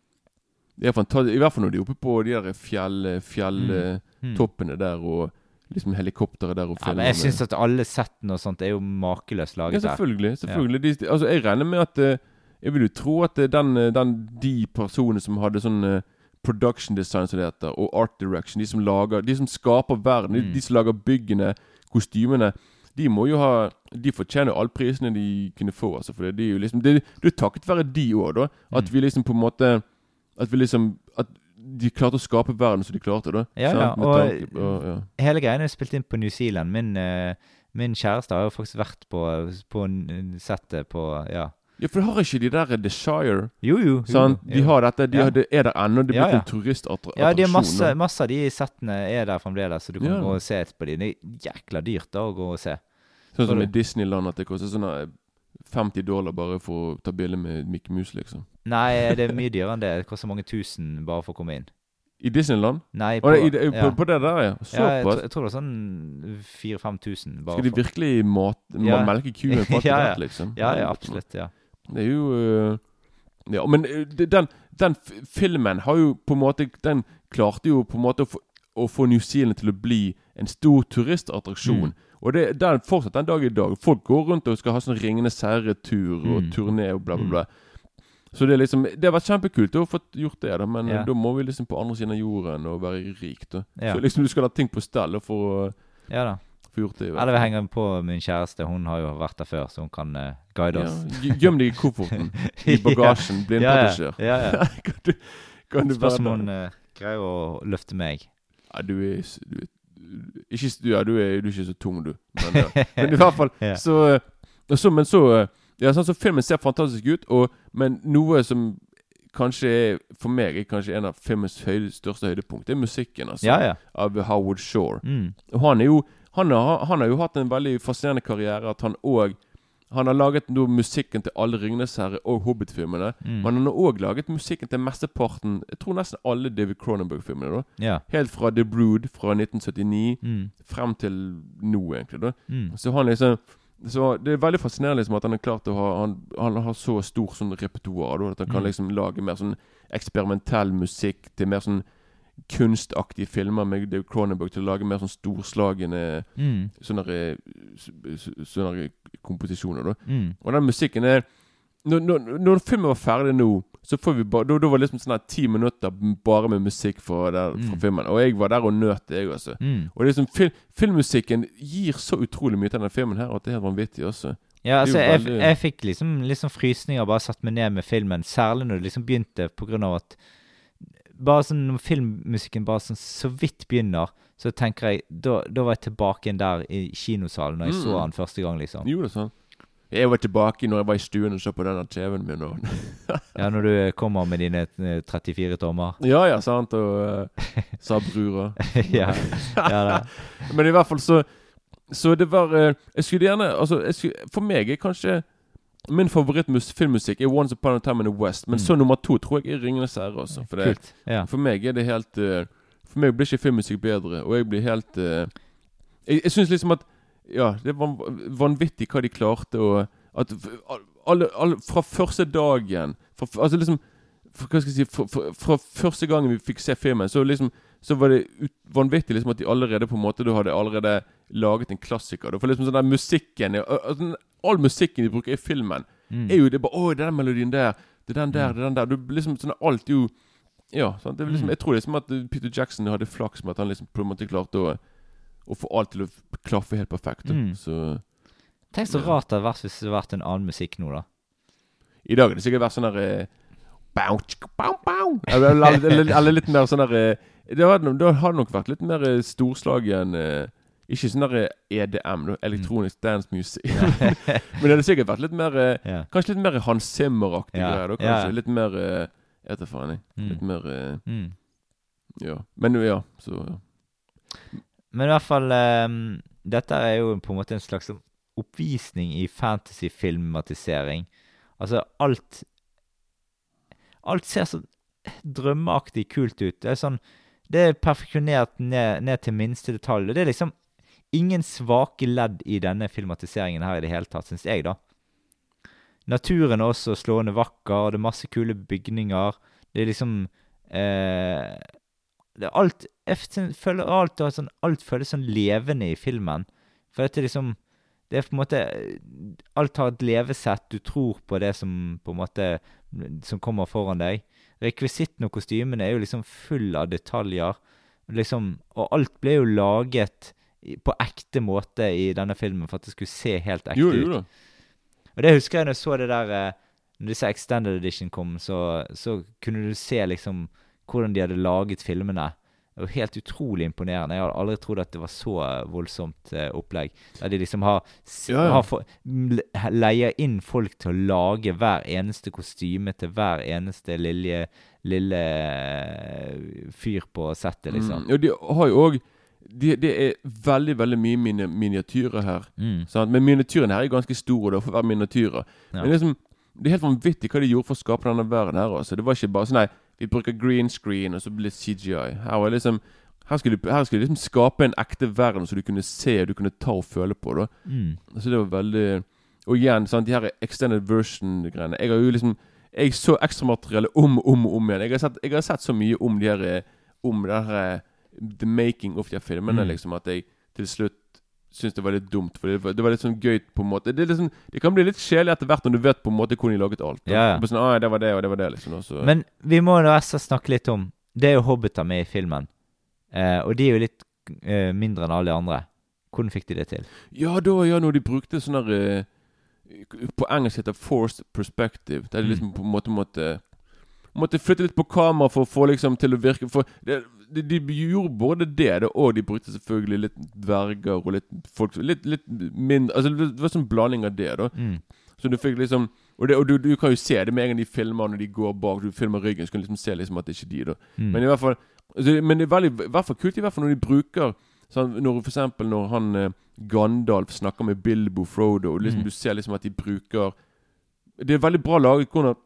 Speaker 2: I hvert fall når de er oppe på de der fjell, fjelltoppene
Speaker 1: Mm.
Speaker 2: der, og liksom helikopteret der og
Speaker 1: Ja, men jeg syns at alle settene og sånt er jo makeløst laget der.
Speaker 2: Ja, selvfølgelig. selvfølgelig. De, altså, jeg regner med at eh, Jeg vil jo tro at eh, den, eh, den, de personene som hadde sånn production design som det heter, og art direction, de som lager De som skaper verden, de,
Speaker 1: Mm.
Speaker 2: de som lager byggene, kostymene De må jo ha De fortjener alle prisene de kunne få, altså. For det, er jo liksom Det, det er takket være de òg, da. At
Speaker 1: Mm.
Speaker 2: vi liksom på en måte At vi liksom At de klarte å skape verden som de klarte, da.
Speaker 1: Ja, ja, og-
Speaker 2: tanke og ja.
Speaker 1: Hele greia er spilt inn på New Zealand. Min, uh, min kjæreste har jo faktisk vært på, på settet på Ja.
Speaker 2: ja, for har ikke de der Desire
Speaker 1: Jo, jo. jo,
Speaker 2: Sant? De
Speaker 1: jo.
Speaker 2: har dette, de
Speaker 1: Ja.
Speaker 2: har, det er der ennå. Det er
Speaker 1: Ja, ja.
Speaker 2: en turistattraksjon.
Speaker 1: Ja, de masse, masse av de settene er der fremdeles, så du kan gå og se på de. Det er jækla dyrt da å gå og se.
Speaker 2: Sånn som i Disneyland, at det koster sånn 50 dollar bare for å ta bilde med Mickey Mouse, liksom.
Speaker 1: Nei, det er [laughs] mye dyrere enn det. Det koster mange tusen bare for å komme inn.
Speaker 2: I Disneyland?
Speaker 1: Nei,
Speaker 2: på, nei, i, på,
Speaker 1: ja.
Speaker 2: på, på det der, ja.
Speaker 1: Ja, jeg, tror- jeg tror det er sånn 4000-5000 bare
Speaker 2: Skal de virkelig mat,
Speaker 1: Ja.
Speaker 2: melke kuen for alt
Speaker 1: Ja,
Speaker 2: det
Speaker 1: ja.
Speaker 2: liksom?
Speaker 1: Ja, ja, absolutt. ja
Speaker 2: Det er jo øh, Ja, men øh, den, den filmen har jo på en måte Den klarte jo på en måte å få, å få New Zealand til å bli en stor turistattraksjon.
Speaker 1: Mm.
Speaker 2: Og det, er fortsatt den dag i dag. Folk går rundt og skal ha sånn Ringenes herre-tur og
Speaker 1: Mm.
Speaker 2: turné og bla, bla, bla. Så det er liksom Det har vært kjempekult å få gjort det, da men
Speaker 1: Ja.
Speaker 2: da må vi liksom på andre siden av jorden og være rik. da
Speaker 1: Ja.
Speaker 2: Så liksom du skal ha ting på stell for, å-
Speaker 1: Ja da.
Speaker 2: Få gjort det. i
Speaker 1: Eller vi henger på min kjæreste. Hun har jo vært der før, så hun kan uh, guide oss.
Speaker 2: Ja, Gjem deg i kofferten. [laughs] I bagasjen. Blindpassasjer.
Speaker 1: Ja, ja. ja. [laughs]
Speaker 2: kan du, kan du
Speaker 1: Spørs om hun eh, greier å løfte meg.
Speaker 2: Ja, du er, du er ikke, ja, du er, du er ikke så tung, du. Men, ja. [laughs] men i hvert fall
Speaker 1: Ja.
Speaker 2: så, eh, så Men så eh, Ja, sånn så Filmen ser fantastisk ut, og, men noe som kanskje er For meg er kanskje en av filmens høyde, største høydepunkt, det er musikken altså,
Speaker 1: ja.
Speaker 2: av Howard Shore.
Speaker 1: Mm.
Speaker 2: Og han er jo han har, han har jo hatt en veldig fascinerende karriere. At han òg Han har laget nå musikken til alle Ringenes herre og Hobbit-filmene.
Speaker 1: Mm.
Speaker 2: Men han har òg laget musikken til mesteparten Jeg tror nesten alle David Cronenberg-filmene. da
Speaker 1: Ja.
Speaker 2: Helt fra The Brood fra 1979
Speaker 1: Mm.
Speaker 2: frem til nå, egentlig. da
Speaker 1: Mm.
Speaker 2: Så han liksom Så det er veldig fascinerende liksom at han er klart å ha Han, han har så stor sånn repertoar. At han kan
Speaker 1: Mm.
Speaker 2: liksom lage mer sånn eksperimentell musikk til mer sånn kunstaktige filmer med David Cronenberg til å lage mer sånn storslagne
Speaker 1: Mm.
Speaker 2: sånne, sånne komposisjoner.
Speaker 1: Mm.
Speaker 2: Og den musikken er Når, når, når filmen var ferdig nå, så får vi bare Da, da var det liksom sånn her ti minutter bare med musikk fra, der, fra
Speaker 1: Mm.
Speaker 2: filmen. Og jeg var der og nøt det, jeg også.
Speaker 1: Mm.
Speaker 2: Og liksom, fil, filmmusikken gir så utrolig mye til denne filmen her at det er helt vanvittig også.
Speaker 1: Ja, altså, jeg, jeg fikk liksom, liksom frysninger bare satt meg ned med filmen, særlig når det liksom begynte, på grunn av at Bare sånn når filmmusikken bare sånn så vidt begynner, så tenker jeg Da, da var jeg tilbake igjen der i kinosalen når jeg så
Speaker 2: Mm.
Speaker 1: han første gang, liksom.
Speaker 2: Jo, det er sånn. Jeg var tilbake når jeg var i stuen og så på denne TV-en min. Og [laughs]
Speaker 1: Ja, når du kommer med dine eh, 34 tommer.
Speaker 2: ja, ja, sant. Og uh, sa brura. [laughs]
Speaker 1: ja, ja da. [laughs]
Speaker 2: Men i hvert fall så Så det var eh, Jeg skulle gjerne Altså, jeg skulle, for meg er kanskje Min favorittfilmmusikk er Once Upon a Time in the West. Men
Speaker 1: Mm.
Speaker 2: så nummer to tror jeg er Ringenes herre. Også, for, det.
Speaker 1: Ja.
Speaker 2: for meg er det helt uh, For meg blir ikke filmmusikk bedre. Og jeg blir helt uh, Jeg, jeg syns liksom at Ja, det var vanvittig hva de klarte å At alle, alle Fra første dagen fra, Altså liksom for, Hva skal jeg si fra, fra, fra første gangen vi fikk se filmen, så liksom Så var det ut, vanvittig liksom at de allerede på en måte Du hadde allerede laget en klassiker. Da. For liksom sånn der musikken altså, All musikken de bruker i filmen,
Speaker 1: Mm.
Speaker 2: er jo det bare Å, det er den melodien der. Det er den der,
Speaker 1: Mm.
Speaker 2: det er den der. Du liksom sånn Alt er jo Ja. Sant? Det er liksom,
Speaker 1: Mm.
Speaker 2: Jeg tror liksom at Peter Jackson hadde flaks med at han liksom på en måte klarte å Å få alt til å klaffe helt perfekt.
Speaker 1: Mm.
Speaker 2: Så
Speaker 1: Tenk så rart det hadde vært hvis det hadde vært en annen musikk nå, da.
Speaker 2: i dag har det sikkert vært sånn der eh. Eller, litt mer sånn der eh, det hadde, nok vært litt mer Storslag storslagen eh, Ikke sånn der eh, EDM, elektronisk mm. Dance Music. [laughs] Men det hadde sikkert vært litt mer
Speaker 1: yeah.
Speaker 2: Kanskje litt mer Hans Zimmer-aktig
Speaker 1: yeah.
Speaker 2: greier. da,
Speaker 1: kanskje
Speaker 2: Kanskje litt mer eh, Jeg vet da faen, jeg.
Speaker 1: Mm.
Speaker 2: Litt mer eh,
Speaker 1: Mm.
Speaker 2: Ja. Men ja, så ja.
Speaker 1: Men i hvert fall um, Dette er jo på en måte en slags oppvisning i fantasy-filmatisering. Altså, alt Alt ser så drømmeaktig kult ut. Det er sånn Det er perfeksjonert ned, ned til minste detalj. Og det er liksom ingen svake ledd i denne filmatiseringen her i det hele tatt, syns jeg, da. Naturen er også slående vakker, og det er masse kule bygninger. Det er liksom eh, det er alt Jeg føler alt sånn, Alt føles sånn levende i filmen. For dette liksom Det er på en måte Alt har et levesett. Du tror på det som på en måte Som kommer foran deg. Rekvisitten og kostymene er jo liksom full av detaljer. Liksom, og alt ble jo laget på ekte måte i denne filmen for at det skulle se helt ekte
Speaker 2: Jo,
Speaker 1: ut.
Speaker 2: jo da.
Speaker 1: Og det husker jeg når jeg så det der eh, Når disse Extended Edition kom, så, så kunne du se liksom hvordan de hadde laget filmene. Det var helt utrolig imponerende. Jeg hadde aldri trodd at det var så eh, voldsomt eh, opplegg. Der de liksom har,
Speaker 2: Ja, ja.
Speaker 1: har leier inn folk til å lage hver eneste kostyme til hver eneste lille, lille fyr på settet, liksom.
Speaker 2: Mm. Og de har jo òg det, de er veldig veldig mye mini, miniatyrer her.
Speaker 1: Mm.
Speaker 2: Men miniatyrene her er ganske store. Da, for å være miniatyrer
Speaker 1: Ja.
Speaker 2: Men liksom, det er helt vanvittig hva de gjorde for å skape denne verden her. Også. Det var ikke bare sånn Nei, vi bruker green screen, og så blir det CGI. Her var liksom her skulle, de, her skulle liksom skape en ekte verden som du kunne se og du kunne ta og føle på. da
Speaker 1: Mm.
Speaker 2: Så det var veldig Og igjen, sant, de her extended version-greiene. Jeg har jo liksom Jeg så ekstramateriellet om og om, og om igjen. Jeg har, sett, jeg har sett så mye om de her Om det her eh, The making of de filmene,
Speaker 1: Mm.
Speaker 2: liksom, at jeg til slutt syns det var litt dumt. For det var, det var litt sånn gøy på en måte. Det, liksom, det kan bli litt kjedelig etter hvert når du vet på en måte hvordan de laget alt. da.
Speaker 1: Ja, ja.
Speaker 2: Sånn, ah, det var det, og det var det, liksom. Også.
Speaker 1: Men vi må da også snakke litt om Det er jo hobbiter med i filmen. Eh, og de er jo litt eh, mindre enn alle de andre. Hvordan fikk de det til?
Speaker 2: Ja, da ja, når de brukte sånn der eh, På engelsk heter forced perspective. Der de
Speaker 1: Mm.
Speaker 2: liksom på en måte måtte Måtte flytte litt på kamera for å få liksom til å virke For det, de, de gjorde både det, det og de brukte selvfølgelig litt dverger og litt folk Litt, litt mindre Altså det var sånn blanding av det, da.
Speaker 1: Mm.
Speaker 2: Så du fikk liksom Og, det, og du, du kan jo se det med en gang de filmer når de går bak. Du filmer ryggen, så kan du liksom se liksom at det ikke er de, da.
Speaker 1: Mm.
Speaker 2: Men i hvert fall altså, Men det er veldig, i hvert fall kult i hvert fall når de bruker sånn, Når for eksempel når han eh, Gandalf snakker med Bilbo Frodo, og liksom
Speaker 1: Mm.
Speaker 2: du ser liksom at de bruker Det er veldig bra laget hvordan,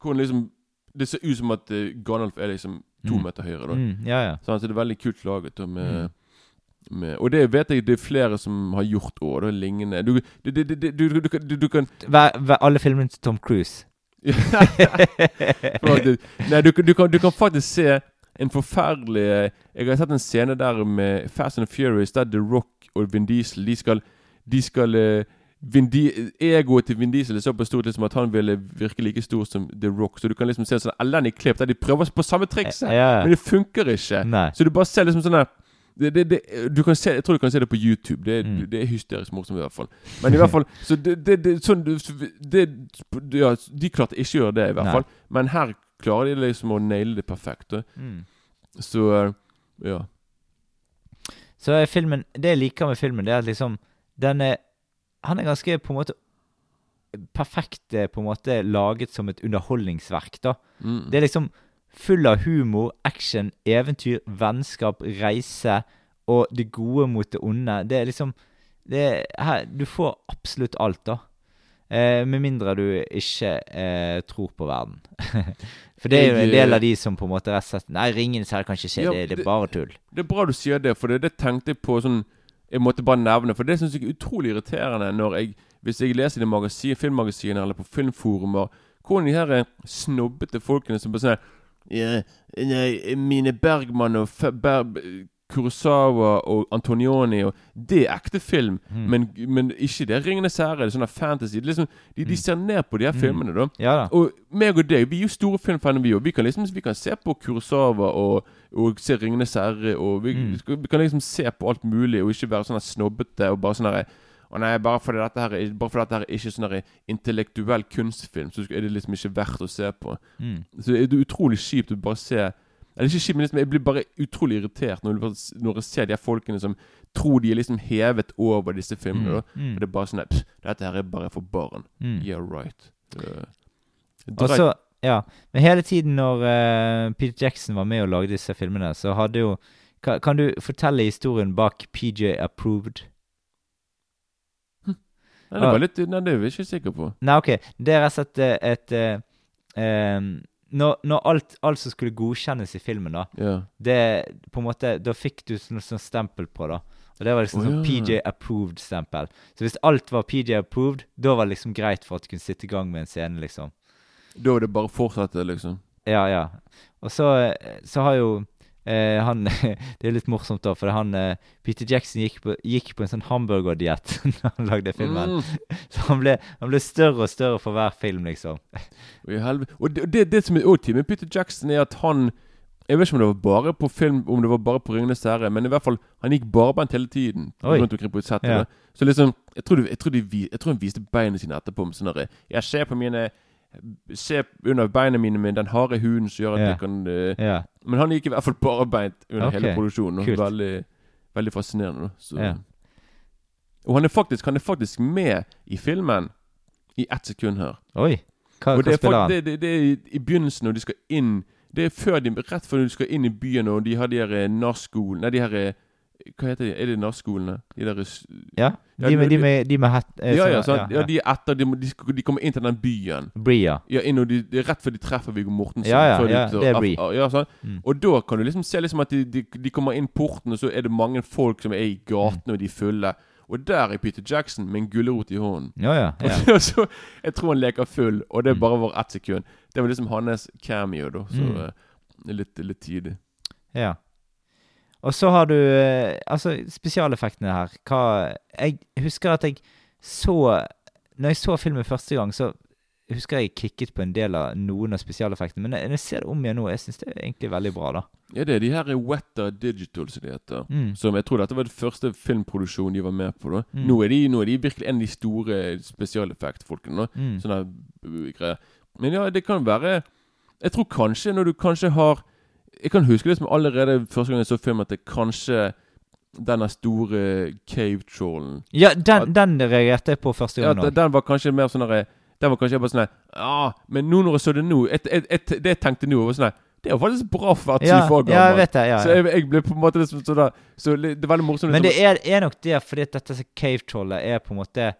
Speaker 2: hvordan liksom Det ser ut som at eh, Gandalf er liksom to
Speaker 1: Mm.
Speaker 2: meter høyere. da
Speaker 1: Mm, ja, ja.
Speaker 2: Sånn, så det er veldig kult laget. Og, med,
Speaker 1: Mm.
Speaker 2: med, og det vet jeg det er flere som har gjort òg, lignende. Du, du, du, du, kan-
Speaker 1: Hver, hver, alle filmene til Tom Cruise. [laughs]
Speaker 2: Nei, du, kan- du, kan, du kan faktisk se en forferdelig Jeg har sett en scene der med Fast and Furious der The Rock og Vin Diesel De skal, de skal eh, Egoet til Vin Diesel er såpass stort liksom at han ville virke like stor som The Rock. Så du kan liksom se sånn elendig klipp der de prøver på samme trikset,
Speaker 1: Ja,
Speaker 2: men
Speaker 1: ja.
Speaker 2: det funker ikke.
Speaker 1: Nei.
Speaker 2: Så du bare ser liksom sånn det, det, det, du kan se, Jeg tror du kan se det på YouTube. Det,
Speaker 1: Mm.
Speaker 2: det er hysterisk morsomt, i hvert fall. Men i hvert fall Så det, sånn, det, ja, De klarte ikke å gjøre det, i hvert
Speaker 1: Nei.
Speaker 2: fall. Men her klarer de liksom å naile det perfekt.
Speaker 1: Mm.
Speaker 2: Så ja.
Speaker 1: Så filmen Det jeg liker med filmen, det er at liksom Den er Han er ganske på en måte perfekt eh, på en måte laget som et underholdningsverk, da.
Speaker 2: Mm.
Speaker 1: Det er liksom full av humor, action, eventyr, vennskap, reise og det gode mot det onde. Det er liksom det er, her, Du får absolutt alt, da. Eh, med mindre du ikke eh, tror på verden. [laughs] For det er jo en del
Speaker 2: eh,
Speaker 1: av de som på en måte rett og slett Nei, Ringenes herre kan ikke skje,
Speaker 2: Ja,
Speaker 1: det, det
Speaker 2: det-
Speaker 1: er bare tull.
Speaker 2: Det er bra du sier det, for det, det tenkte jeg på sånn Jeg måtte bare nevne, for det syns jeg er utrolig irriterende når jeg Hvis jeg leser i magasin, filmmagasiner eller på filmforumer Hvordan de her eh, snobbete folkene som bare sier yeah, nei, Mine Bergman og Fe- Ber Kurosawa og Antonioni og Det er ekte film,
Speaker 1: Mm.
Speaker 2: men, men ikke det 'Ringenes herre'. Det er sånn fantasy. Det er liksom, de, de ser ned på de her
Speaker 1: Mm.
Speaker 2: filmene, da.
Speaker 1: Ja da.
Speaker 2: Og meg og deg, vi er jo store filmfans, vi òg. Vi kan liksom vi kan se på Kurosawa og, og se 'Ringenes herre', og vi,
Speaker 1: Mm.
Speaker 2: vi kan liksom se på alt mulig, og ikke være sånn snobbete og bare sånn herre å nei, bare fordi dette her er, bare fordi dette her er ikke sånn intellektuell kunstfilm, så er det liksom ikke verdt å se på.
Speaker 1: Mm.
Speaker 2: Så det er utrolig kjipt å bare se Eller ikke kjipt, men liksom, jeg blir bare utrolig irritert når, når jeg ser de her folkene som tror de er liksom hevet over disse filmene. da
Speaker 1: Mm.
Speaker 2: Og det er bare sånn at, Dette her er bare for barn.
Speaker 1: Mm.
Speaker 2: Yeah, right. Uh,
Speaker 1: Og så, ja. Men hele tiden når uh, Peter Jackson var med og lagde disse filmene, så hadde jo Kan, kan du fortelle historien bak PJ Approved?
Speaker 2: Nei, det var litt Nei, det er vi ikke sikker på.
Speaker 1: Nei, OK. Det er rett og slett et, et et em, Når, når alt, alt som skulle godkjennes i filmen, da
Speaker 2: yeah.
Speaker 1: det på en måte, Da fikk du sånn, sånn stempel på, da. Og det var liksom
Speaker 2: oh,
Speaker 1: sånn. PJ Approved-stempel. Så hvis alt var PJ Approved, da var det liksom greit for at du kunne sitte i gang med en scene, liksom.
Speaker 2: Da var det bare å fortsette, liksom.
Speaker 1: Ja, ja. Og så, så har jo eh, han [laughs] Det er litt morsomt, da, for han eh, Peter Jackson gikk på, gikk på en sånn hamburgerdiett [laughs] når han lagde filmen.
Speaker 2: Mm. [laughs]
Speaker 1: Så han ble, han ble større og større for hver film, liksom.
Speaker 2: Og, det, det, det som er også med Peter Jackson, er at han Jeg vet ikke om det var bare på film Om det var bare på 'Ringenes herre', men i hvert fall han gikk barbeint hele tiden.
Speaker 1: Oi.
Speaker 2: Rundt omkring på settet.
Speaker 1: Ja.
Speaker 2: Så liksom Jeg tror, de, jeg, tror de, jeg tror han viste beina sine etterpå. Med sånn Jeg ser på mine Se under beina mine med den harde huden som gjør at
Speaker 1: yeah.
Speaker 2: jeg kan uh,
Speaker 1: yeah.
Speaker 2: Men han gikk i hvert fall barbeint under
Speaker 1: okay.
Speaker 2: hele produksjonen.
Speaker 1: kult.
Speaker 2: Veldig, veldig fascinerende.
Speaker 1: Ja.
Speaker 2: Og han er, faktisk, han er faktisk med i filmen i ett sekund her.
Speaker 1: Oi. Hva, hva
Speaker 2: er,
Speaker 1: spiller han?
Speaker 2: det, det, det er i- i begynnelsen når de skal inn Det er før de, rett før de skal inn i byen, og de har de her narskolen Nei, de her eh, Hva heter de? Er det NAS-skolene? De der s-
Speaker 1: Ja,
Speaker 2: Ja,
Speaker 1: de med,
Speaker 2: de-
Speaker 1: de med, de med hatt eh,
Speaker 2: Ja, ja, sant? ja, de er etter De, de, de kommer inn til den byen.
Speaker 1: Bria.
Speaker 2: Ja, inn, og de, er rett før de treffer Viggo Mortensen.
Speaker 1: Ja, ja,
Speaker 2: de
Speaker 1: ja,
Speaker 2: tar
Speaker 1: det er
Speaker 2: Bri. Ja, sånn.
Speaker 1: Mm.
Speaker 2: Og da kan du liksom se liksom at de, de, de kommer inn porten, og så er det mange folk som er i gatene, og de er fulle. Og der er Peter Jackson med en gulrot i hånden.
Speaker 1: Ja, ja. [laughs] ja.
Speaker 2: Og så, jeg tror han leker full, og det
Speaker 1: er
Speaker 2: bare var ett sekund. Det var liksom hans cameo, da. Så
Speaker 1: Mm.
Speaker 2: eh, litt, litt tidlig.
Speaker 1: ja. Og så har du eh, Altså, spesialeffektene her. Hva Jeg husker at jeg så Når jeg så filmen første gang, så husker jeg kikket på en del av noen av spesialeffektene, men når jeg ser det om igjen nå, jeg syns det er egentlig veldig bra, da.
Speaker 2: Ja, det er de her Weta Digital, som de heter.
Speaker 1: Mm.
Speaker 2: Som jeg tror dette var den første filmproduksjonen de var med på. da
Speaker 1: Mm.
Speaker 2: nå, er de, nå er de virkelig en av de store spesialeffektfolkene.
Speaker 1: Mm.
Speaker 2: Sånne uh, greier. Men ja, det kan være Jeg tror kanskje når du kanskje har Jeg kan huske det som allerede første gang jeg så film, at det kanskje denne store cave-trollen
Speaker 1: Ja, den, den reagerte jeg på første
Speaker 2: ja,
Speaker 1: gang
Speaker 2: den, den var kanskje mer sånn Den var kanskje bare sånn Ja, ah, Men nå når jeg så det nå et, et, et, Det jeg tenkte nå, var sånn Det er jo faktisk bra for å være
Speaker 1: Ja,
Speaker 2: syv år
Speaker 1: ja, jeg vet det. Ja,
Speaker 2: Så jeg, jeg ble på en måte liksom sånn da Så det det er veldig morsomt.
Speaker 1: Men
Speaker 2: liksom,
Speaker 1: det er, er nok det, fordi at dette cave-trollet er på en måte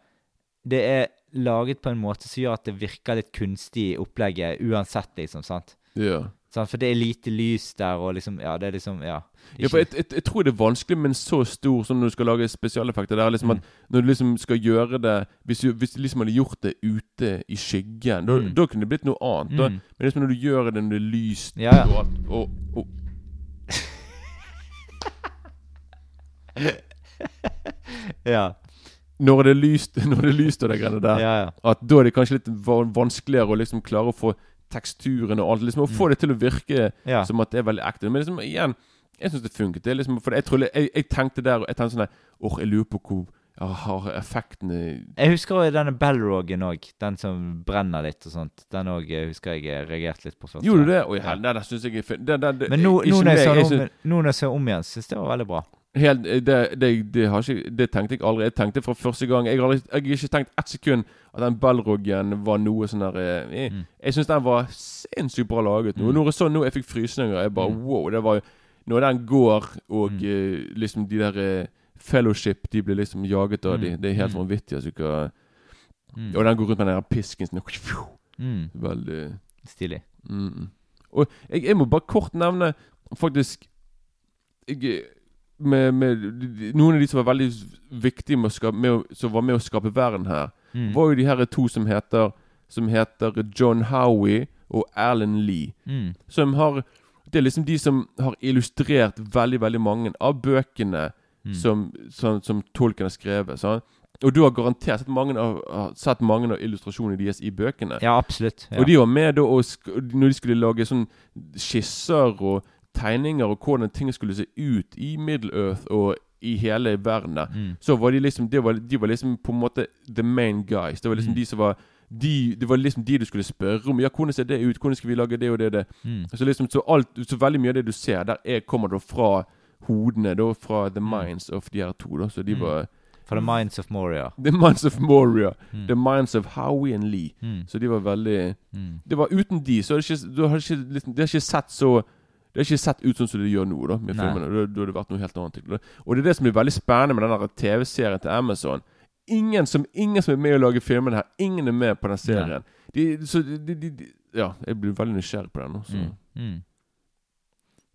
Speaker 1: Det er laget på en måte som gjør at det virker litt kunstig i opplegget uansett, liksom. sant?
Speaker 2: ja.
Speaker 1: Sant? For det er lite lys der, og liksom Ja, det er liksom Ja.
Speaker 2: Ja, for jeg, jeg, jeg tror det er vanskelig med en så stor sånn når du skal lage spesialeffekter. Det er liksom
Speaker 1: Mm.
Speaker 2: at Når du liksom skal gjøre det Hvis du, hvis du liksom hadde gjort det ute i skyggen, da,
Speaker 1: Mm.
Speaker 2: da kunne det blitt noe annet. Da.
Speaker 1: Mm.
Speaker 2: Men liksom når du gjør det når det er lyst
Speaker 1: Ja, ja.
Speaker 2: og og, og, [laughs]
Speaker 1: Ja.
Speaker 2: Når det er lyst [laughs] Når det er lyst og de greiene der,
Speaker 1: Ja, ja.
Speaker 2: at da er det kanskje litt vanskeligere å liksom klare å få teksturen og alt. Liksom Å få det til å virke
Speaker 1: ja.
Speaker 2: som at det er veldig ekte. Men liksom igjen Jeg syns det funket. Det liksom, for jeg, tror, jeg, jeg tenkte der Jeg tenkte sånn Åh, jeg lurer på hvor har effektene
Speaker 1: Jeg husker også denne Balrogen òg. Den som brenner litt og sånt. Den òg husker jeg reagerte litt på først.
Speaker 2: Gjorde du det? Oi, ja, den syns jeg er fin.
Speaker 1: Men nå, nå, når jeg ser nå når jeg så om igjen, syns jeg det var veldig bra.
Speaker 2: Helt, det, det, det, har ikke, det tenkte jeg aldri. Jeg tenkte fra første gang Jeg har, jeg ikke tenkt ett sekund at den Balrogen var noe sånn der eh, Jeg,
Speaker 1: Mm.
Speaker 2: jeg syns den var sinnssykt bra laget. Nå.
Speaker 1: Mm.
Speaker 2: Når jeg så nå, jeg fikk frysninger. Jeg bare
Speaker 1: Mm.
Speaker 2: wow. Det var Når den går, og
Speaker 1: Mm.
Speaker 2: eh, liksom de der eh, Fellowship De blir liksom jaget av
Speaker 1: Mm.
Speaker 2: de Det er helt
Speaker 1: Mm.
Speaker 2: vanvittig. Altså, hva,
Speaker 1: Mm.
Speaker 2: og den går rundt med den der pisken sånn
Speaker 1: Mm.
Speaker 2: Veldig
Speaker 1: Stilig.
Speaker 2: Mm. Og jeg, jeg må bare kort nevne faktisk jeg, med, med, Noen av de som var veldig viktige med skape, med som var med å skape verden her,
Speaker 1: Mm.
Speaker 2: var jo de her to som heter Som heter John Howie og Alan Lee.
Speaker 1: Mm.
Speaker 2: Som har Det er liksom de som har illustrert veldig, veldig mange av bøkene
Speaker 1: Mm.
Speaker 2: som, som, som Tolkien har skrevet. Sant? Og du har garantert sett mange av, sett mange av illustrasjonene deres i bøkene.
Speaker 1: Ja, absolutt. Ja.
Speaker 2: Og de var med da og når de skulle lage sånn skisser og tegninger og hvordan ting skulle se ut i Middle-earth og i hele verden
Speaker 1: Mm.
Speaker 2: så var de liksom de var, de var liksom på en måte the main guys. Det var liksom
Speaker 1: Mm.
Speaker 2: de som var de, Det var liksom de du skulle spørre om. Ja, hvordan ser det ut? Hvordan skal vi lage det og det og det?
Speaker 1: Mm.
Speaker 2: Så liksom så alt Så veldig mye av det du ser, der er, kommer da fra hodene, da fra the minds of de her to. da Så de
Speaker 1: Mm.
Speaker 2: var
Speaker 1: For The Minds of Moria.
Speaker 2: The minds of Moria.
Speaker 1: Mm.
Speaker 2: The minds of Howie and Lee.
Speaker 1: Mm.
Speaker 2: Så de var veldig
Speaker 1: Mm.
Speaker 2: det var uten de, så har det ikke, du ikke, liksom, det har ikke sett så Det har ikke sett ut sånn som det gjør nå, da med
Speaker 1: Nei.
Speaker 2: filmene. Da, da har det vært noe helt annet. Da. Og det er det som blir veldig spennende med den TV-serien til Amazon. Ingen som, ingen som er med å lage filmene her, ingen er med på den serien. De, så de, de, Ja, jeg blir veldig nysgjerrig på den Også.
Speaker 1: Mm. Mm.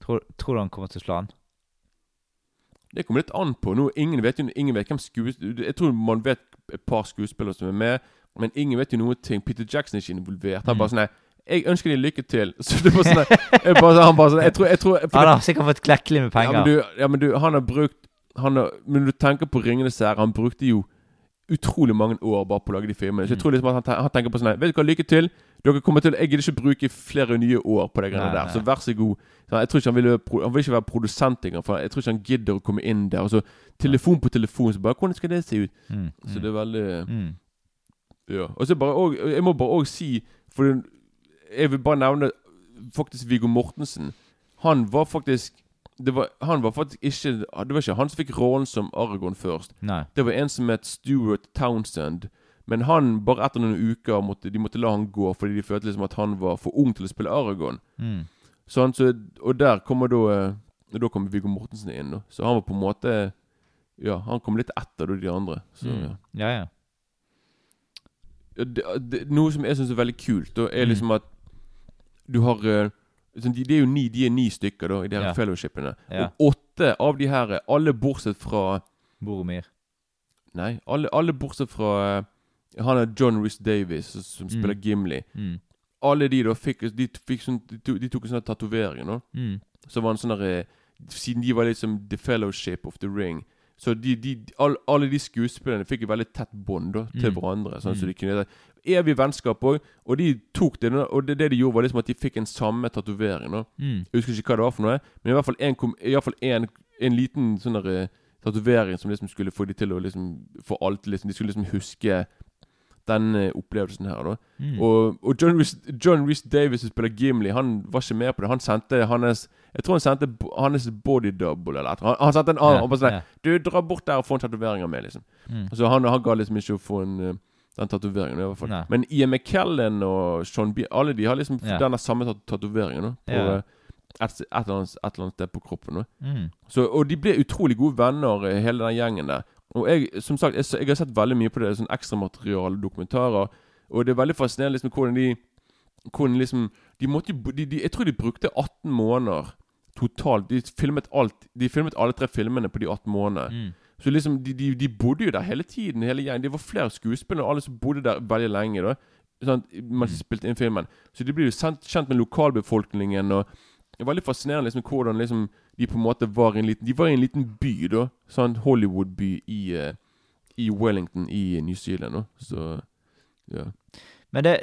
Speaker 1: Tror, tror du han kommer til å slå an?
Speaker 2: Det kommer litt an på. Nå, ingen vet jo ingen vet hvem skuespiller Jeg tror man vet et par skuespillere som er med, men ingen vet jo noe ting. Peter Jackson er ikke involvert. Han
Speaker 1: Mm.
Speaker 2: bare sånn Jeg ønsker deg lykke til. [laughs] Så du bare sånn jeg bare, Han bare sånn Jeg tror, jeg tror jeg,
Speaker 1: Han har sikkert fått klekkelig med
Speaker 2: Ja,
Speaker 1: penger.
Speaker 2: men du, ja, men du han har brukt han har, Men du tenker på 'Ringenes herre', han brukte jo utrolig mange år bare på å lage de filmene. Så jeg
Speaker 1: Mm.
Speaker 2: tror liksom at han, han tenker på sånn her, Vet du hva, lykke til. Dere kommer til Jeg gidder ikke bruke flere nye år på de greiene der. Så vær så god. Så jeg tror ikke han vil, han vil ikke være produsent engang. For jeg tror ikke han gidder å komme inn der. Og så telefon på telefon. Så bare Hvordan skal det se ut?
Speaker 1: Mm.
Speaker 2: Så det er veldig
Speaker 1: mm.
Speaker 2: Ja. Og så bare og, Jeg må bare òg si For jeg vil bare nevne faktisk Viggo Mortensen. Han var faktisk det var, Han var faktisk ikke Det var ikke han som fikk rollen som Aragon først.
Speaker 1: Nei.
Speaker 2: Det var en som het Stuart Townsend. Men han, bare etter noen uker, måtte, de måtte la han gå fordi de følte liksom at han var for ung til å spille Aragon.
Speaker 1: Mm.
Speaker 2: Så han, så, og der kommer da eh, Da kommer Viggo Mortensen inn. Da. Så han var på en måte Ja, han kom litt etter da, de andre. Så,
Speaker 1: Mm.
Speaker 2: ja.
Speaker 1: Ja, ja.
Speaker 2: Ja, det, det, Noe som jeg syns er veldig kult, da, er
Speaker 1: Mm.
Speaker 2: liksom at du har eh, de, de er jo ni, de er ni stykker da i de her
Speaker 1: Ja.
Speaker 2: fellowshipene.
Speaker 1: Ja.
Speaker 2: Og åtte av de her, alle bortsett fra
Speaker 1: Boromir.
Speaker 2: Nei, alle, alle bortsett fra eh, Han er John Rhys Davis, som, spiller
Speaker 1: Mm.
Speaker 2: spiller Gimli.
Speaker 1: Mm.
Speaker 2: Alle de da fikk De, fikk sånn, de, tok, de tok en sånn tatovering.
Speaker 1: Mm.
Speaker 2: Så var han sånn der eh, Siden de var liksom The Fellowship of the Ring, Så de, de, all, alle de skuespillerne fikk et veldig tett bånd til
Speaker 1: Mm.
Speaker 2: hverandre. Sånn, så
Speaker 1: Mm.
Speaker 2: de kunne Evig vennskap òg. Og de tok det, og det, det de gjorde, var liksom at de fikk en samme tatovering.
Speaker 1: Mm.
Speaker 2: Jeg husker ikke hva det var for noe, men i hvert fall en, kom- i hvert fall en, en liten sånn eh, tatovering som liksom skulle få de til å liksom få alt, liksom, De skulle liksom huske den eh, opplevelsen her, da.
Speaker 1: Mm.
Speaker 2: Og, og John Reece, John Davis som spiller Gimli, han var ikke med på det. Han sendte hans Jeg tror han sendte hans body double eller noe. Han, han sendte en annen.
Speaker 1: Ja,
Speaker 2: og bare sånn
Speaker 1: ja.
Speaker 2: Du, dra bort der og få en tatovering av meg, liksom.
Speaker 1: Mm.
Speaker 2: Så han, han ga liksom ikke å få en eh, den tatoveringen. i hvert fall.
Speaker 1: Nei.
Speaker 2: Men Ian McKellen og Sean B Alle de har liksom
Speaker 1: Ja.
Speaker 2: denne samme tat- tatoveringen på
Speaker 1: Ja.
Speaker 2: eh, et, et, eller annet, et eller annet sted på kroppen.
Speaker 1: Mm.
Speaker 2: Så, og de ble utrolig gode venner, eh, hele den gjengen der. Og jeg som sagt, jeg, jeg har sett veldig mye på det, sånn ekstramateriale, dokumentarer. Og det er veldig fascinerende liksom hvordan de Hvordan liksom De måtte jo de, de, Jeg tror de brukte 18 måneder totalt. De filmet alt De filmet alle tre filmene på de 18 månedene.
Speaker 1: Mm.
Speaker 2: Så liksom, de, de, de bodde jo der hele tiden, hele gjengen. Det var flere skuespillere, og alle som bodde der veldig lenge. da sånn, Mens de spilte inn filmen. Så de blir jo kjent med lokalbefolkningen. Og det er veldig fascinerende liksom hvordan liksom de på en måte var i en liten De var i en liten by, da. Sånn Hollywood-by i, eh, i Wellington i New Zealand. da Så ja.
Speaker 1: Men det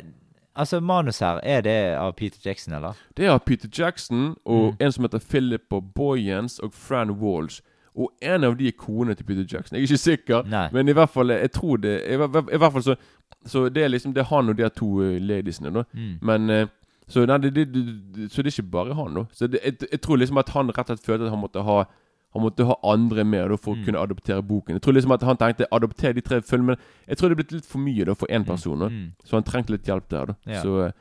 Speaker 1: Altså, manus her, er det av Peter Jackson, eller?
Speaker 2: Det er av Peter Jackson og
Speaker 1: Mm.
Speaker 2: en som heter Philip og Boyens og Fran Walsh. Og en av de er kone til Peter Jackson. Jeg er ikke sikker,
Speaker 1: Nei.
Speaker 2: men i hvert fall Jeg tror det I, hvert fall så Så det er liksom Det er han og de her to eh, ladiesene, da.
Speaker 1: Mm.
Speaker 2: Men eh, så, nei, det, det, det, så det er ikke bare han, da. Så det, jeg, jeg tror liksom at han rett og slett følte at han måtte ha Han måtte ha andre med da for å
Speaker 1: Mm.
Speaker 2: kunne adoptere boken. Jeg tror liksom at han tenkte adoptere de tre filmene Jeg tror det er blitt litt for mye da for én person. da
Speaker 1: Mm.
Speaker 2: Så han trengte litt hjelp der, da.
Speaker 1: Ja.
Speaker 2: Så, eh,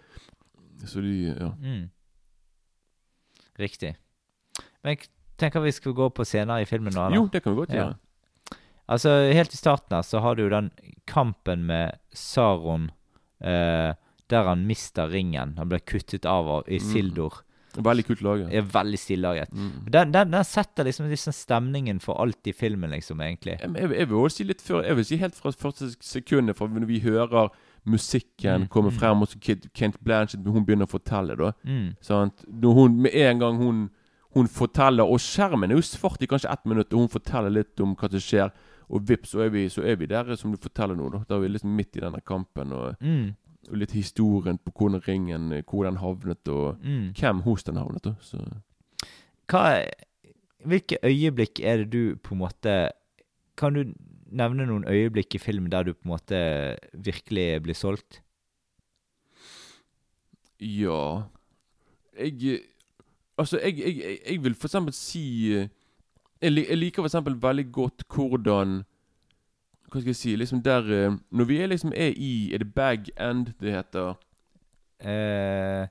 Speaker 2: så de Ja.
Speaker 1: Mm. Riktig. Men jeg tenker vi skal gå på scener i filmen nå, da.
Speaker 2: Jo, det kan vi godt
Speaker 1: Ja.
Speaker 2: gjøre.
Speaker 1: Altså, helt i starten her så har du jo den kampen med Saron eh, der han mister ringen. Han blir kuttet av av i
Speaker 2: Mm. Veldig kult laget.
Speaker 1: Er veldig stillaget.
Speaker 2: Mm.
Speaker 1: Den, den, den setter liksom, liksom stemningen for alt i filmen, liksom, egentlig.
Speaker 2: Jeg, jeg, jeg vil også si litt før Jeg vil si helt fra første sekundet Fra når vi hører musikken
Speaker 1: Mm,
Speaker 2: komme
Speaker 1: mm.
Speaker 2: frem, og så Kent Blanchett hun begynner å fortelle, da.
Speaker 1: Mm.
Speaker 2: Sant? Når hun, med en gang hun, hun forteller Og skjermen er jo svart i kanskje ett minutt, og hun forteller litt om hva som skjer. Og vips, så er vi, så er vi der som du forteller nå. Da Da er vi liksom midt i denne kampen. Og,
Speaker 1: Mm.
Speaker 2: Og litt historien på hvordan ringen Hvor den havnet, og
Speaker 1: Mm.
Speaker 2: hvem hos den havnet. Så
Speaker 1: Hva Hvilke øyeblikk er det du på en måte Kan du nevne noen øyeblikk i filmen der du på en måte virkelig blir solgt?
Speaker 2: Ja Jeg Altså, jeg, jeg, jeg, jeg vil for eksempel si eh, Jeg, jeg liker for eksempel veldig godt hvordan Hva skal jeg si Liksom der eh, Når vi er liksom er i Er det Bag End det heter?
Speaker 1: Eh,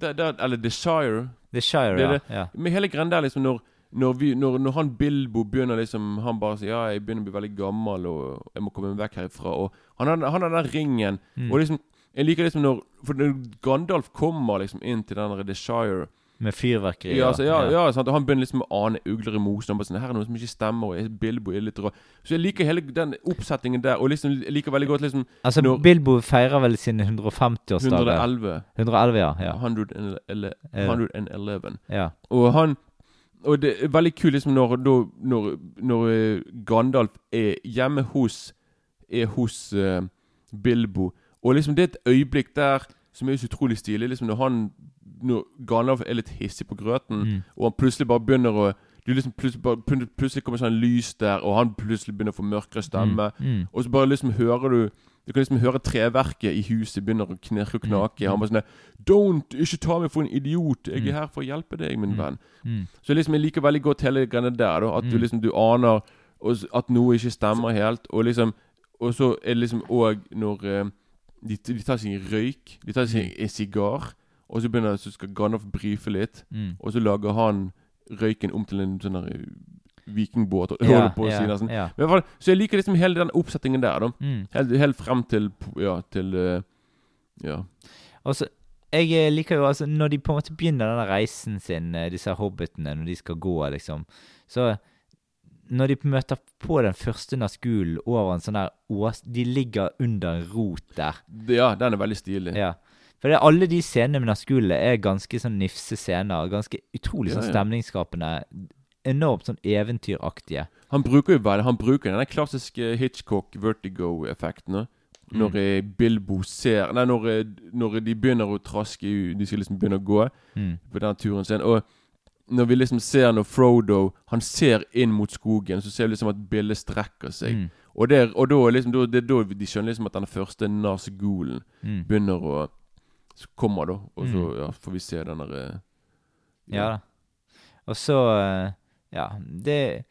Speaker 2: Der, der, eller The Shire.
Speaker 1: The Shire,
Speaker 2: Det er
Speaker 1: ja.
Speaker 2: det.
Speaker 1: ja.
Speaker 2: Med hele greia der, liksom når når, vi, når, når han Bilbo begynner liksom Han bare sier ja, jeg begynner å bli veldig gammel, og jeg må komme meg vekk herifra. Og han har, han har den ringen.
Speaker 1: Mm.
Speaker 2: Og liksom Jeg liker liksom når For når Gandalf kommer liksom inn til den der The Shire
Speaker 1: Med fyrverkeri.
Speaker 2: Ja, altså, ja, ja. Og han begynner liksom å ane ugler i mosen. Og bare sånn, Her er noe som ikke stemmer, og Bilbo er litt rå. Så jeg liker hele den oppsetningen der. Og liksom jeg liker veldig godt liksom
Speaker 1: Altså,
Speaker 2: når-
Speaker 1: Bilbo feirer vel sin 150-årsdag.
Speaker 2: 111.
Speaker 1: 111, ja. ja.
Speaker 2: 111.
Speaker 1: Ja.
Speaker 2: 111.
Speaker 1: ja.
Speaker 2: Og han Og det er veldig kult liksom når, når, når, når eh, Gandalf er hjemme hos Er hos uh, Bilbo. Og liksom det er et øyeblikk der som er så utrolig stilig. Liksom når han Når Gandalf er litt hissig på grøten,
Speaker 1: Mm.
Speaker 2: og han plutselig bare begynner å du liksom plutselig, bare, plutselig kommer sånn lys der, og han plutselig begynner å få mørkere stemme.
Speaker 1: Mm. Mm.
Speaker 2: Og så bare liksom hører du Du kan liksom høre treverket i huset begynner å knirke og knake.
Speaker 1: Mm.
Speaker 2: Han bare sånn Don't! Ikke ta meg for en idiot! Jeg
Speaker 1: Mm.
Speaker 2: er her for å hjelpe deg, min
Speaker 1: Mm.
Speaker 2: venn.
Speaker 1: Mm.
Speaker 2: Så liksom jeg liker veldig godt hele greiene der. Da, at du
Speaker 1: Mm.
Speaker 2: liksom du aner at noe ikke stemmer helt. Og liksom Og så er det liksom òg når eh, de, de tar sin røyk, de tar sin
Speaker 1: Mm.
Speaker 2: sigar, og så begynner så skal Gandalf brife litt,
Speaker 1: Mm.
Speaker 2: og så lager han røyken om til en sånn eh, vikingbåt.
Speaker 1: Ja,
Speaker 2: holder på å
Speaker 1: ja, ja.
Speaker 2: Men i hvert fall, så jeg liker liksom hele den oppsettingen der. da
Speaker 1: Mm.
Speaker 2: Helt, helt frem til Ja, til eh, Ja.
Speaker 1: Altså, Jeg eh, liker jo altså Når de på en måte begynner denne reisen sin, disse hobbitene, når de skal gå, liksom Så når de møter på den første Nazgulen over en sånn der ås... De ligger under en rot der.
Speaker 2: Ja, den er veldig stilig.
Speaker 1: Ja. For det, alle de scenene med Nazgulene er ganske sånn nifse scener. Ganske utrolig sånn stemningsskapende. enormt sånn eventyraktige.
Speaker 2: Han bruker jo bare Han bruker den klassiske Hitchcock vertigo-effekten. Når mm. Bilbo ser Nei, når, eh, når de begynner å traske De skal liksom begynne å gå
Speaker 1: Mm.
Speaker 2: på den turen sin. Og når vi liksom ser når Frodo Han ser inn mot skogen, så ser vi liksom at bildet strekker seg.
Speaker 1: Mm.
Speaker 2: Og, det, er- og da, liksom, da, det er da de skjønner liksom at den første Nazgulen
Speaker 1: Mm.
Speaker 2: begynner å kommer, da. Og så
Speaker 1: Mm.
Speaker 2: ja, får vi se den der ja.
Speaker 1: Ja da. Og så eh, Ja, det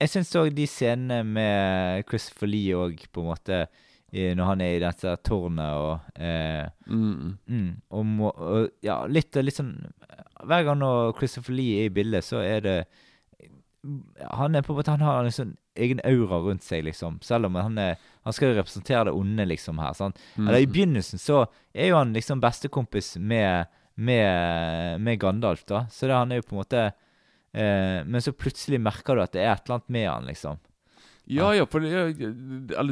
Speaker 1: Jeg syns òg de scenene med Christopher Lee òg, på en måte Når han er i dette tårnet og eh,
Speaker 2: mm,
Speaker 1: mm, og, må, og Ja, litt, litt sånn Hver gang når Christopher Lee er i bildet, så er det Han er på en måte Han har en sånn egen aura rundt seg, liksom. Selv om han er Han skal jo representere det onde, liksom, her. sant?
Speaker 2: mm,
Speaker 1: Eller i begynnelsen så er jo han liksom bestekompis med, med, med Gandalf, da. Så det, han er jo på en måte eh, Men så plutselig merker du at det er et eller annet med han, liksom.
Speaker 2: Ja, ja, for det, ja,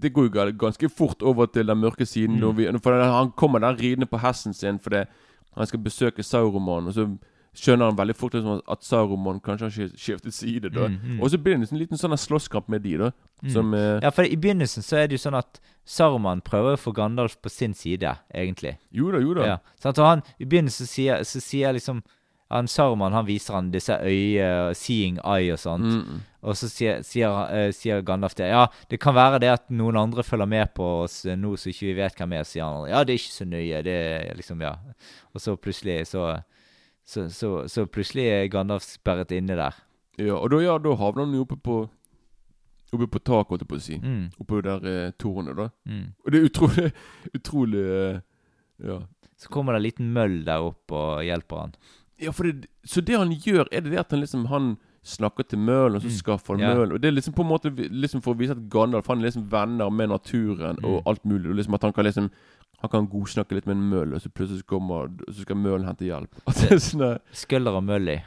Speaker 2: det går jo ganske fort over til den mørke siden.
Speaker 1: Mm.
Speaker 2: Vi, for Han kommer der ridende på hesten sin fordi han skal besøke Sauroman. Og så skjønner han veldig fort liksom, at Saruman kanskje har skif- skiftet side. da
Speaker 1: Mm, mm.
Speaker 2: Og så blir det en liten sånn slåsskamp med de, da.
Speaker 1: Mm.
Speaker 2: Som mm.
Speaker 1: Ja, for i begynnelsen så er det jo sånn at Saruman prøver å få Gandalf på sin side, egentlig.
Speaker 2: Jo da, jo da.
Speaker 1: Ja. Sant? Og han, I begynnelsen så sier, så sier liksom han Saruman han viser han disse øye, seeing eye og sånt.
Speaker 2: Mm.
Speaker 1: Og så sier, sier, uh, sier Gandalf det. Ja, det kan være det at noen andre følger med på oss nå så ikke vi vet hvem er, sier han. Ja, det er ikke så nøye. Det er liksom, ja. Og så plutselig så Så, så, så plutselig er Gandalf sperret inne der.
Speaker 2: Ja, og da, ja, da havner han jo oppe på Oppe på taket, holdt jeg på å si.
Speaker 1: Mm,
Speaker 2: Oppe der eh, tårnet, da.
Speaker 1: mm.
Speaker 2: Og det er utrolig [laughs] Utrolig eh, Ja.
Speaker 1: Så kommer det en liten møll der opp og hjelper han.
Speaker 2: Ja, for det, Så det han gjør, er det det at han liksom Han snakker til Mølen, og så
Speaker 1: Mm.
Speaker 2: skaffer han
Speaker 1: Ja.
Speaker 2: Mølen. Og det er liksom på en måte liksom for å vise at Gandalf Han er liksom venner med naturen
Speaker 1: Mm.
Speaker 2: og alt mulig. Og liksom at han kan liksom Han kan godsnakke litt med en møll, og så plutselig kommer Så skal Mølen hente hjelp. [laughs] At det er i.
Speaker 1: Skulder og Mølly.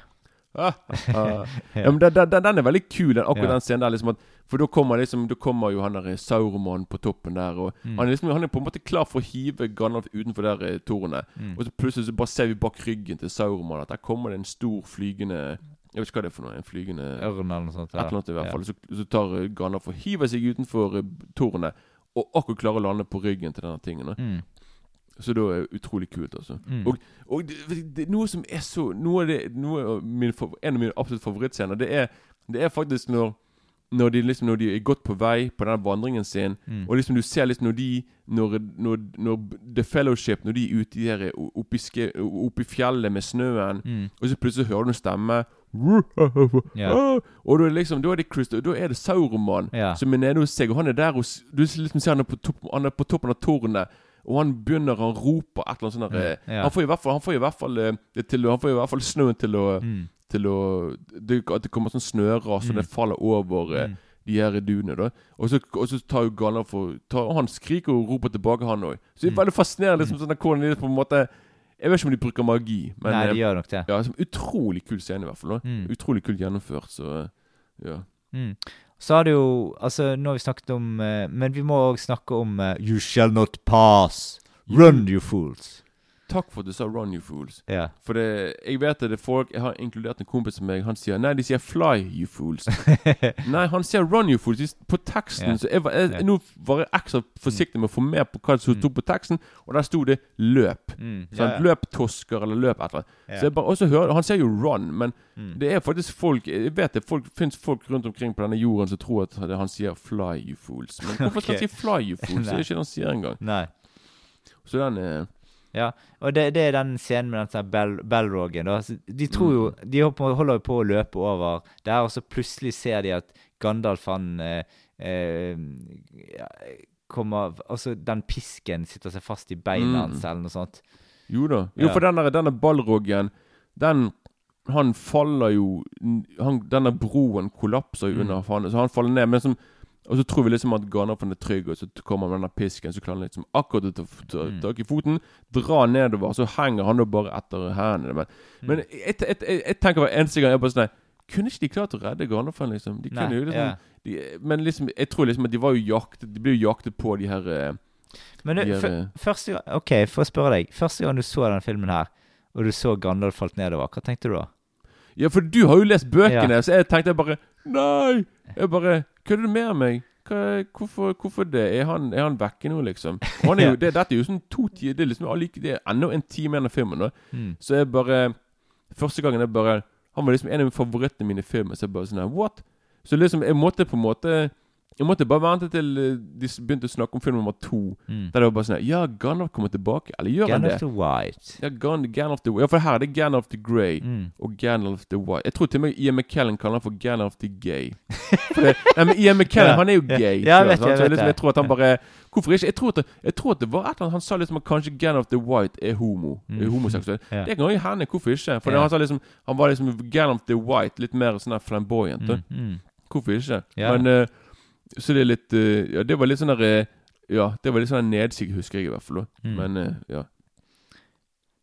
Speaker 2: ah, ah. [laughs] Ja, men den, den, den er veldig kul, den, akkurat
Speaker 1: Ja.
Speaker 2: den scenen der. liksom at For da kommer liksom Da kommer jo han der Sauroman på toppen der, og
Speaker 1: Mm.
Speaker 2: han, er liksom, han er på en måte klar for å hive Gandalf utenfor der eh, tårnet.
Speaker 1: Mm.
Speaker 2: Og så plutselig så bare ser vi bak ryggen til Sauroman at der kommer det en stor flygende Jeg vet ikke hva det er for noe. En flygende
Speaker 1: Ørn eller noe sånt.
Speaker 2: Et eller annet i hvert
Speaker 1: Ja.
Speaker 2: fall. Så, så tar eh, Gandalf og hiver seg utenfor eh, tårnet, og akkurat klarer å lande på ryggen til denne tingen.
Speaker 1: Mm.
Speaker 2: Så da er det utrolig kult, altså.
Speaker 1: Mm.
Speaker 2: Og, og det, det, noe som er så Noe av det noe av min, En av mine absolutt favorittscener, det er, det er faktisk når når de liksom Når de er godt på vei på den vandringen sin,
Speaker 1: Mm.
Speaker 2: og liksom du ser liksom når de Når, når, når The Fellowship Når de er ute der, oppe, i opp i fjellet med snøen,
Speaker 1: Mm.
Speaker 2: og så plutselig hører du en stemme
Speaker 1: Ja.
Speaker 2: Og da er liksom Da er det Christo, da er det Sauroman
Speaker 1: Ja.
Speaker 2: som er nede hos seg, og han er der hos Du liksom ser han er på, topp, han er på toppen av tårnet, og han begynner Han roper et eller annet sånt der,
Speaker 1: Ja.
Speaker 2: Han får i hvert fall Han får i hvert fall eh, til Han får i hvert fall snøen til å
Speaker 1: Mm.
Speaker 2: Til å det, At det kommer sånn snøras, og
Speaker 1: Mm.
Speaker 2: det faller over eh,
Speaker 1: Mm.
Speaker 2: de her duene. da Og så, og så tar jo Gallan for tar, han skriker og roper tilbake, han òg. Så det er
Speaker 1: Mm.
Speaker 2: veldig fascinerende liksom, sånn, hvordan de på en måte Jeg vet ikke om de bruker magi, men
Speaker 1: Nei,
Speaker 2: eh,
Speaker 1: de gjør nok det.
Speaker 2: ja, som utrolig kul scene, i hvert fall.
Speaker 1: Mm.
Speaker 2: Utrolig kult gjennomført, så ja.
Speaker 1: Mm. Så har det jo Altså, nå har vi snakket om eh, Men vi må òg snakke om eh, You shall not pass. Run, you fools.
Speaker 2: Takk for at du sa 'run, you fools'.
Speaker 1: Yeah.
Speaker 2: For det, jeg vet at det er folk Jeg har inkludert en kompis som meg. Han sier Nei, de sier 'fly, you fools'. [laughs] Nei, han sier 'run, you fools'. På teksten
Speaker 1: yeah.
Speaker 2: Så jeg jeg,
Speaker 1: yeah.
Speaker 2: Nå var jeg ekstra forsiktig med å få med på hva som
Speaker 1: Mm.
Speaker 2: sto på teksten, og der sto det 'løp'.
Speaker 1: Mm.
Speaker 2: Sant? Løp tosker, eller løp et eller annet. Så jeg bare, også hører, Han sier jo 'run', men
Speaker 1: Mm.
Speaker 2: det er faktisk folk Jeg vet det folk, finnes folk rundt omkring på denne jorden som tror at det- han sier 'fly, you fools'. Men hvorfor skal han si 'fly, you fools'? [laughs] Det er ikke det han sier engang.
Speaker 1: Nei.
Speaker 2: Så den er
Speaker 1: Ja, og det, det er den scenen med den sånn bell, bellrogen. De tror jo De holder på- jo på å løpe over der, og så plutselig ser de at Gandalf han eh, eh, kommer Altså, den pisken sitter seg fast i beina
Speaker 2: Mm.
Speaker 1: hans, eller noe sånt.
Speaker 2: Jo da. Jo,
Speaker 1: Ja.
Speaker 2: for denne, denne ballroggen, den Han faller jo han, Denne broen kollapser jo
Speaker 1: Mm.
Speaker 2: under han, så han faller ned. Men som, og så tror vi liksom at Gandalf er trygg, og så kommer han med denne pisken, så klarer han liksom akkurat å ta ta
Speaker 1: Mm.
Speaker 2: tak i foten, dra nedover, så henger han da bare etter hendene. Men,
Speaker 1: Mm.
Speaker 2: men jeg, jeg, jeg, jeg tenker hver eneste gang jeg bare sånn Kunne ikke de klart å redde Gandalf? liksom? De kunne
Speaker 1: Nei,
Speaker 2: jo liksom
Speaker 1: ja.
Speaker 2: de, Men liksom, jeg tror liksom at de var jo jaktet De ble jo jaktet på de her eh,
Speaker 1: Men du,
Speaker 2: de her, eh,
Speaker 1: første gang OK, for å spørre deg. Første gang du så denne filmen her, og du så Gandalf falt nedover, hva tenkte du da?
Speaker 2: Ja, for du har jo lest bøkene, så jeg tenkte bare Nei! Jeg bare Kødder du med meg? Hva, hvorfor, hvorfor det? Er han, er han vekke nå, liksom? Han er jo, [laughs] det, dette er jo sånn to tider Det er liksom allike, det er enda en time igjen av filmen. Da.
Speaker 1: Mm.
Speaker 2: Så jeg bare Første gangen jeg bare Han var liksom en av favorittene mine i filmen. Så jeg bare sånn What? Så liksom jeg måtte på en måte Jeg måtte bare vente til eh, de begynte å snakke om film nummer to.
Speaker 1: Mm.
Speaker 2: Der det var bare sånn Ja, Gandalf kommer tilbake. Eller gjør han
Speaker 1: Gandalf
Speaker 2: det?
Speaker 1: the White.
Speaker 2: Ja, Gan Gandalf the Ja, for her er det Gandalf the Grey
Speaker 1: Mm.
Speaker 2: og Gandalf the White. Jeg tror til og med Ian McKellen kaller han for Gandalf the Gay. [laughs] For det, nei, men Ian McKellen
Speaker 1: Ja.
Speaker 2: han er jo gay.
Speaker 1: Ja, jeg vet jeg,
Speaker 2: Så
Speaker 1: jeg vet
Speaker 2: liksom, jeg tror at han bare Hvorfor ikke? Jeg tror at jeg tror at det var et eller annet Han sa liksom at kanskje Gandalf the White er homo.
Speaker 1: Mm.
Speaker 2: Er homoseksuell.
Speaker 1: Ja.
Speaker 2: Det kan jo hende. Hvorfor ikke? For
Speaker 1: Ja.
Speaker 2: han sa liksom Han var liksom Gandalf the White, litt mer sånn flamboyant.
Speaker 1: Mm. Mm.
Speaker 2: Hvorfor ikke? Men eh, Så det er litt eh, Ja, det var litt sånn der eh, Ja, det var litt sånn nedsig, husker jeg i hvert fall.
Speaker 1: Mm.
Speaker 2: Men eh, ja.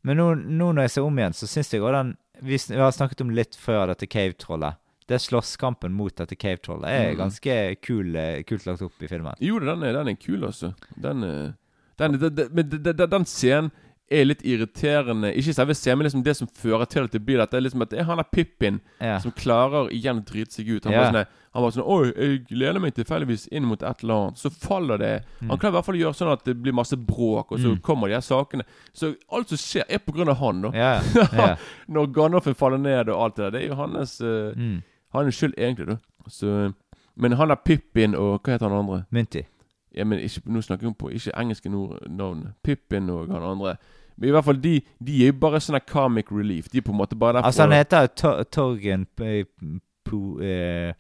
Speaker 1: Men nå, nå når jeg ser om igjen, så syns jeg også den Vi, vi har snakket om litt før dette cave-trollet. Det slåsskampen mot dette cave-trollet er
Speaker 2: Mm.
Speaker 1: ganske kul, kult lagt opp i filmen.
Speaker 2: Jo, den er, den er kul, altså. Den, den, den, den, den scenen er litt irriterende. Ikke selve scenen, men liksom det som fører til at det blir dette. er liksom at det er han der Pippin
Speaker 1: Ja.
Speaker 2: som klarer igjen å drite seg ut. Han
Speaker 1: Ja.
Speaker 2: var sånn Han var sånn Oi, jeg lener meg tilfeldigvis inn mot et eller annet. Så faller det. Han klarer i hvert fall å gjøre sånn at det blir masse bråk, og så
Speaker 1: Mm.
Speaker 2: kommer de her sakene. Så alt som skjer, er på grunn av han, da.
Speaker 1: Ja, ja. [laughs]
Speaker 2: Når Gandalfen faller ned og alt det der. Det er jo hans uh,
Speaker 1: Mm.
Speaker 2: Hans skyld, egentlig, da. Så Men han der Pippin og Hva heter han andre?
Speaker 1: Mynti
Speaker 2: Ja, men ikke, Nå snakker vi på ikke engelske navn. Pippin og han andre. Men i hvert fall, de, de er jo bare sånn comic relief. De er på en måte bare der
Speaker 1: Altså, han heter jo Torgen Po... Eh,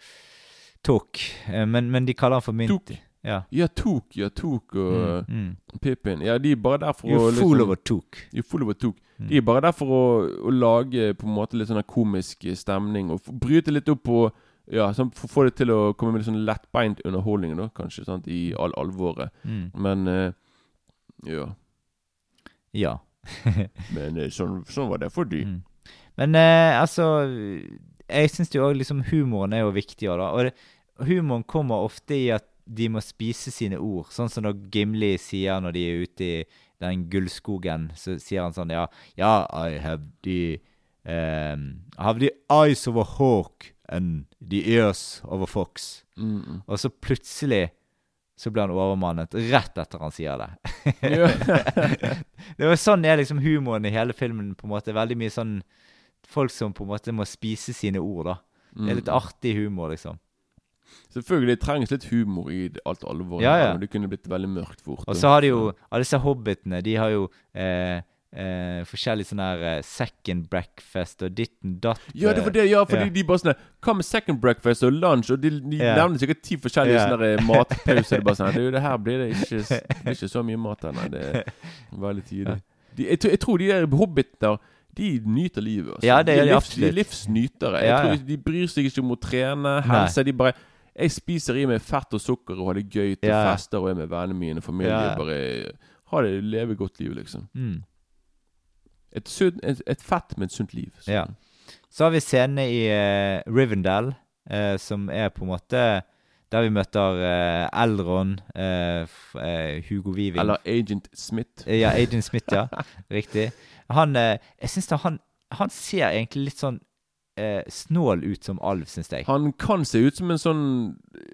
Speaker 1: Tok. Eh, men, men de kaller han for mynt
Speaker 2: Tok.
Speaker 1: Ja.
Speaker 2: Ja, Tok, ja, Tok og
Speaker 1: Mm. Mm.
Speaker 2: Pippin. Ja, de er bare der for
Speaker 1: You're
Speaker 2: å liksom-
Speaker 1: over Tok.
Speaker 2: You're full of a Tok.
Speaker 1: Mm.
Speaker 2: De er bare der for å, å lage på en måte litt sånn komisk stemning. Og bryte litt opp på Ja, sånn, for å få det til å komme med litt sånn lettbeint underholdning, da, kanskje, sant, i all alvoret.
Speaker 1: Mm.
Speaker 2: Men uh, Ja.
Speaker 1: Ja. [laughs]
Speaker 2: Men eh, sånn, sånn var det for de.
Speaker 1: Mm. Men eh, altså Jeg syns jo òg liksom humoren er jo viktig. Da. Og det, humoren kommer ofte i at de må spise sine ord. Sånn som når Gimli sier når de er ute i den gullskogen, så sier han sånn Ja, ja I have the um, I have the eyes of a hawk and the ears of a fox.
Speaker 2: Mm, mm.
Speaker 1: Og så plutselig så blir han overmannet rett etter han sier det. [laughs] Det var sånn er liksom humoren i hele filmen. på en måte Veldig mye sånn folk som på en måte må spise sine ord. da Det er litt
Speaker 2: Mm.
Speaker 1: artig humor, liksom.
Speaker 2: Selvfølgelig det trengs litt humor i alt alvoret.
Speaker 1: Ja, ja.
Speaker 2: Det kunne blitt veldig mørkt fort.
Speaker 1: Og så har de jo Alle disse hobbitene, de har jo eh, eh, forskjellig sånn her eh, second breakfast og ditten datt
Speaker 2: Ja, det var det, ja, fordi
Speaker 1: Ja.
Speaker 2: de bare sånn Hva med second breakfast og lunch? Og de, de
Speaker 1: Ja.
Speaker 2: nevner sikkert ti forskjellige
Speaker 1: Ja.
Speaker 2: sånne der matpauser. Det er bare sånn Det, jo det her blir det ikke, [laughs] det blir ikke så mye mat her, nei. Det er veldig tidlig. De, jeg, tror- jeg tror de der hobbiter De nyter livet. Altså.
Speaker 1: Ja, det gjør de
Speaker 2: livs,
Speaker 1: absolutt.
Speaker 2: De er livsnytere. Jeg
Speaker 1: Ja, ja.
Speaker 2: tror De bryr seg ikke om å trene, helse. De bare Jeg spiser i meg fett og sukker og har det gøy til
Speaker 1: Ja.
Speaker 2: fester og er med vennene mine og familie.
Speaker 1: Ja.
Speaker 2: Bare ha det leve godt liv, liksom.
Speaker 1: Mm.
Speaker 2: Et, sunn, et, et fett, men sunt liv. Så.
Speaker 1: Ja. Så har vi scenene i uh, Rivendell, uh, som er på en måte der vi møter uh, Elron, uh, eh, Hugo Weaving
Speaker 2: Eller Agent Smith.
Speaker 1: Eh, Ja, Agent Smith, ja. [laughs] Riktig. Han eh, Jeg synes da han Han ser egentlig litt sånn eh, snål ut som alv, syns jeg.
Speaker 2: Han kan se ut som en sånn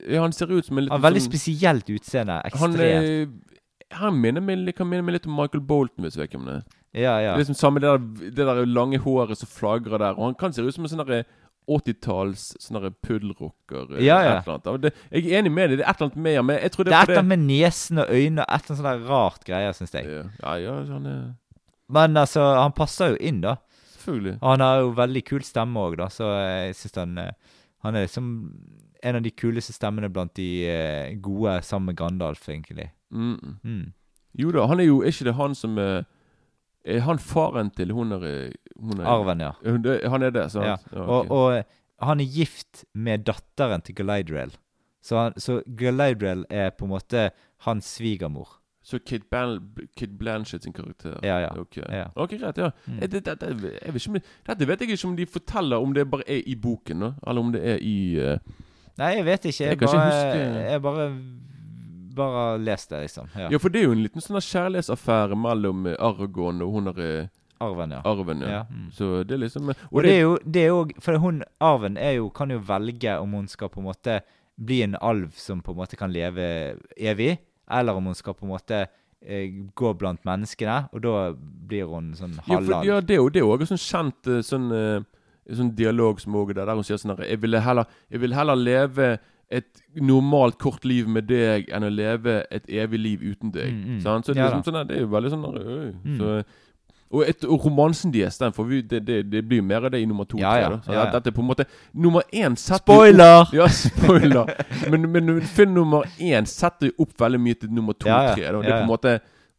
Speaker 2: ja, Han ser ut som en
Speaker 1: litt
Speaker 2: Han
Speaker 1: har veldig
Speaker 2: sånn,
Speaker 1: spesielt utseende. Ekstremt.
Speaker 2: Han, eh, han minner meg, kan minne meg litt om Michael Bolton, hvis du vet hvem det er.
Speaker 1: Ja, ja.
Speaker 2: Det er liksom samme det der, det der lange håret som flagrer der. Og han kan se ut som en sånn derre 80-talls sånn puddelrocker. eh,
Speaker 1: Ja, ja.
Speaker 2: et eller annet. Det, jeg er enig med deg, det er et eller annet med. Men jeg tror det
Speaker 1: Det
Speaker 2: er
Speaker 1: et eller annet med nesen og øynene og et eller annet sånt rart greier, syns jeg.
Speaker 2: Ja, ja, han er
Speaker 1: Men altså, han passer jo inn, da.
Speaker 2: Selvfølgelig.
Speaker 1: Og han har jo veldig kul stemme òg, da, så jeg syns han eh, Han er liksom en av de kuleste stemmene blant de eh, gode sammen med Gandalf, egentlig.
Speaker 2: Mm. mm.
Speaker 1: Mm.
Speaker 2: Jo da, han er jo Er ikke det han som er Er han faren til hun er, hun er,
Speaker 1: Arven, ja.
Speaker 2: Han er det, sant?
Speaker 1: ja. Og, og han er gift med datteren til Galadriel. Så, han, så Galadriel er på en måte hans svigermor.
Speaker 2: Så Kate, Bal Kid Blanchett sin karakter?
Speaker 1: Ja, ja.
Speaker 2: Ok,
Speaker 1: Ja.
Speaker 2: okay greit. ja
Speaker 1: Mm.
Speaker 2: Dette, det, det, det, jeg vet ikke, om Dette vet jeg ikke om de forteller om det bare er i boken, nå, eller om det er i uh...
Speaker 1: Nei, jeg vet ikke. Jeg,
Speaker 2: Jeg kan ikke
Speaker 1: bare, jeg bare Bare les det, liksom. Ja.
Speaker 2: Ja, for det er jo en liten sånn kjærlighetsaffære mellom Argon og hun der eh,
Speaker 1: Arven, ja.
Speaker 2: arven. Ja.
Speaker 1: Ja, mm.
Speaker 2: Så det er liksom
Speaker 1: Og det er jo det er jo, For hun, arven er jo, kan jo velge om hun skal på en måte bli en alv som på en måte kan leve evig, eller om hun skal på en måte eh, gå blant menneskene, og da blir hun sånn
Speaker 2: Ja, ja, det er jo det også en sånn kjent eh, sånn, eh, sånn dialog som også er der, der hun sier sånn her jeg ville, heller, jeg vil heller leve et normalt kort liv med deg enn å leve et evig liv uten deg.
Speaker 1: Mm, mm.
Speaker 2: Så det,
Speaker 1: Ja
Speaker 2: liksom, sånn, det er jo veldig sånn der, øy.
Speaker 1: Mm.
Speaker 2: Så, og, et, og romansen deres, den får vi, det, det, det blir jo mer av det i nummer to.
Speaker 1: Ja, ja.
Speaker 2: Tre, Så
Speaker 1: Ja, ja.
Speaker 2: Dette er på en måte Nummer én setter
Speaker 1: Spoiler!
Speaker 2: opp, Ja, spoiler! men, men film nummer én setter jo opp veldig mye til nummer to
Speaker 1: ja.
Speaker 2: tre. Da. Det er på en måte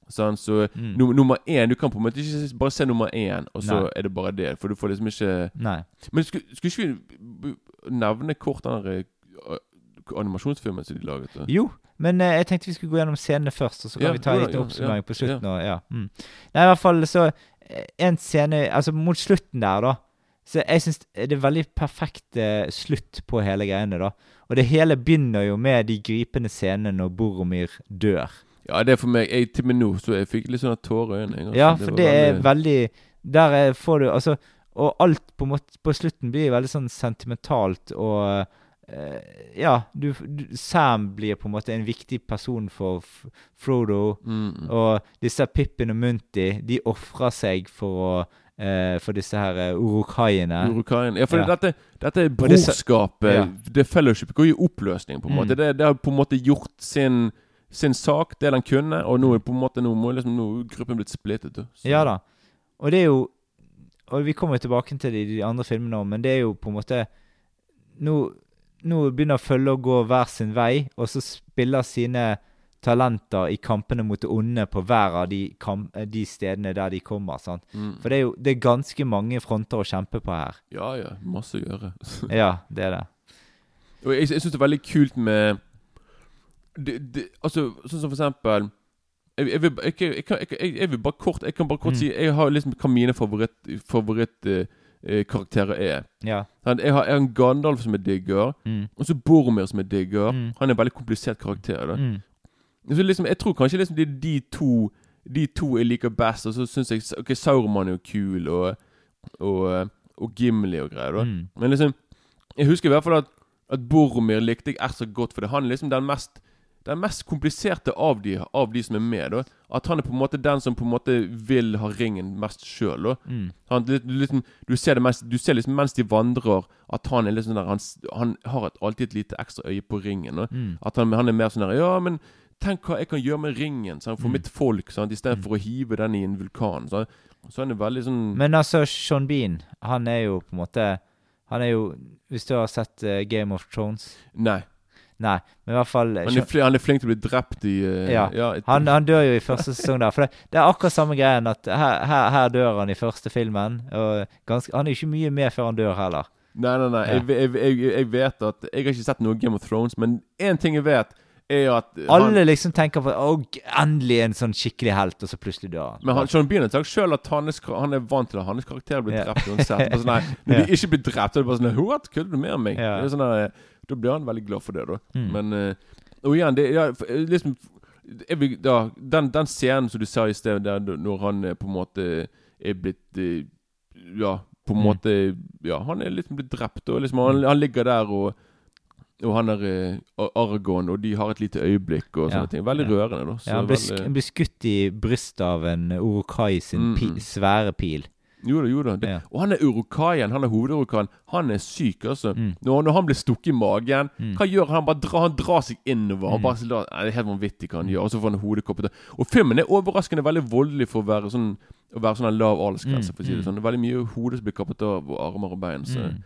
Speaker 2: sånn, så
Speaker 1: Mm.
Speaker 2: num- Nummer én Du kan på en måte ikke bare se nummer én, og så
Speaker 1: Nei.
Speaker 2: er det bare det. For du får liksom ikke
Speaker 1: Nei.
Speaker 2: Men skulle, ikke vi nevne kort den eh, animasjonsfilmen som de laget? da?
Speaker 1: Jo, men eh, jeg tenkte vi skulle gå gjennom scenene først, og så kan
Speaker 2: Ja,
Speaker 1: vi ta en liten oppsummering på slutten. Og, ja. Mm. Nei, i hvert fall så eh, En scene Altså, mot slutten der, da Så jeg syns det er veldig perfekt eh, slutt på hele greiene, da. Og det hele begynner jo med de gripende scenene når Boromir dør.
Speaker 2: Ja, det er for meg jeg, Til meg nå så jeg fikk litt sånne tårer i øynene. altså.
Speaker 1: Ja, for
Speaker 2: det,
Speaker 1: det er
Speaker 2: veldig-
Speaker 1: Der er, får du Altså Og alt på, måte, på slutten blir veldig sånn sentimentalt og Ja, du, du Sam blir på en måte en viktig person for F Frodo.
Speaker 2: Mm, mm.
Speaker 1: Og disse Pippin og Munti, de ofrer seg for å eh, For disse her uh, urukaiene.
Speaker 2: Urukaien. Ja, for
Speaker 1: Ja.
Speaker 2: Dette, dette brorskapet.
Speaker 1: Ja.
Speaker 2: Det fellowshipet går i oppløsning, på en
Speaker 1: Mm.
Speaker 2: Det, det har på en måte gjort sin, sin sak, det den kunne, og nå er på en måte nå må liksom, nå gruppen blitt splittet. Så-
Speaker 1: Ja da. Og det er jo Og vi kommer tilbake til det i de andre filmene òg, men det er jo på en måte Nå, nå begynner følge å gå hver sin vei, og så spiller sine talenter i kampene mot det onde på hver av de, eh, de stedene der de kommer.
Speaker 2: Mm.
Speaker 1: For det er jo det er ganske mange fronter å kjempe på her.
Speaker 2: Ja, ja. Masse å gjøre. [laughs]
Speaker 1: Ja, det er det.
Speaker 2: Og jeg, jeg syns det er veldig kult med det, det, Altså, sånn som for eksempel jeg, jeg, vil, jeg, jeg, kan- bare kort Jeg kan bare kort
Speaker 1: Mm.
Speaker 2: si Jeg har liksom hva mine favoritt, favoritt, eh, eh, karakterer er.
Speaker 1: Ja.
Speaker 2: Sant? Jeg har, jeg har en Gandalf som jeg digger,
Speaker 1: Mm.
Speaker 2: og så Boromir som jeg digger.
Speaker 1: Mm.
Speaker 2: Han er en veldig komplisert karakter. Da.
Speaker 1: Mm.
Speaker 2: Så liksom, jeg tror kanskje liksom det er de to De to jeg liker best. Og så syns jeg Ok, Sauroman er jo kul, og, og, og Gimli og greier. da
Speaker 1: Mm.
Speaker 2: Men liksom Jeg husker i hvert fall at, at Boromir likte jeg er så godt, for han er liksom den mest den mest kompliserte av de, av de som er med. da At han er på en måte den som på en måte vil ha ringen mest sjøl.
Speaker 1: Mm.
Speaker 2: Du, liksom, ser det mest, du ser liksom mens de vandrer, at han er liksom der Han, han har et, alltid et lite ekstra øye på ringen.
Speaker 1: Mm.
Speaker 2: At han, han er mer sånn der Ja, men tenk hva jeg kan gjøre med ringen sant, for
Speaker 1: Mm.
Speaker 2: mitt folk, sant, istedenfor å hive den i en vulkan. Så, så han er veldig sånn
Speaker 1: Men altså, Sean Bean, han er jo på en måte Han er jo Hvis du har sett uh, Game of Thrones
Speaker 2: Nei.
Speaker 1: Nei, men i hvert fall
Speaker 2: Han er, fli, han er flink til å bli drept i uh,
Speaker 1: Ja.
Speaker 2: et-
Speaker 1: Han, han dør jo i første sesong der. For det, det er akkurat samme greien at her, her, her dør han i første filmen. Og ganske, han er jo ikke mye med før han dør heller.
Speaker 2: Nei, nei, nei.
Speaker 1: Ja.
Speaker 2: Jeg, jeg, jeg, jeg vet at Jeg har ikke sett noe Game of Thrones, men én ting jeg vet, er at
Speaker 1: Alle liksom tenker på Å, endelig en sånn skikkelig helt, og så plutselig dør han.
Speaker 2: Men han, Sean Bean har sagt sjøl at han er, han er vant til at hans karakter blir
Speaker 1: Ja.
Speaker 2: drept uansett. Bare sånn, nei, [laughs] når
Speaker 1: Ja.
Speaker 2: de ikke blir drept, så er det bare sånn What? Kødder du med meg?
Speaker 1: Ja.
Speaker 2: Det er sånn der, da blir han veldig glad for det, da.
Speaker 1: Mm.
Speaker 2: Men eh, Og igjen, det ja, eh, liksom vil, da, den, den scenen som du sa i sted, der når han eh, på en måte er blitt eh, Ja, på en
Speaker 1: Mm.
Speaker 2: måte Ja, han er liksom blitt drept, og liksom han, han ligger der og og han er uh, Ar- og de har et lite øyeblikk og sånne
Speaker 1: Ja.
Speaker 2: ting. Veldig
Speaker 1: Ja.
Speaker 2: rørende, da. Så
Speaker 1: Ja, han blir,
Speaker 2: veldig-
Speaker 1: skutt i brystet av en Orokai sin
Speaker 2: Mm,
Speaker 1: pi svære pil.
Speaker 2: Jo da, jo da. Det,
Speaker 1: Ja.
Speaker 2: Og han er urukaien. Han er hovedurukaien. Han er syk, altså.
Speaker 1: Mm.
Speaker 2: Når, når han blir stukket i magen,
Speaker 1: Mm.
Speaker 2: hva gjør han? Bare drar, han drar seg innover. Han
Speaker 1: Mm.
Speaker 2: bare, det er helt vanvittig hva han gjør. Og så får han hodekoppet. Og filmen er overraskende veldig voldelig for å være sånn Å være sånn en lav aldersgrense,
Speaker 1: Mm,
Speaker 2: for å si det
Speaker 1: mm.
Speaker 2: sånn. Det er veldig mye hode som blir kappet av, og armer og bein. Så
Speaker 1: Mm.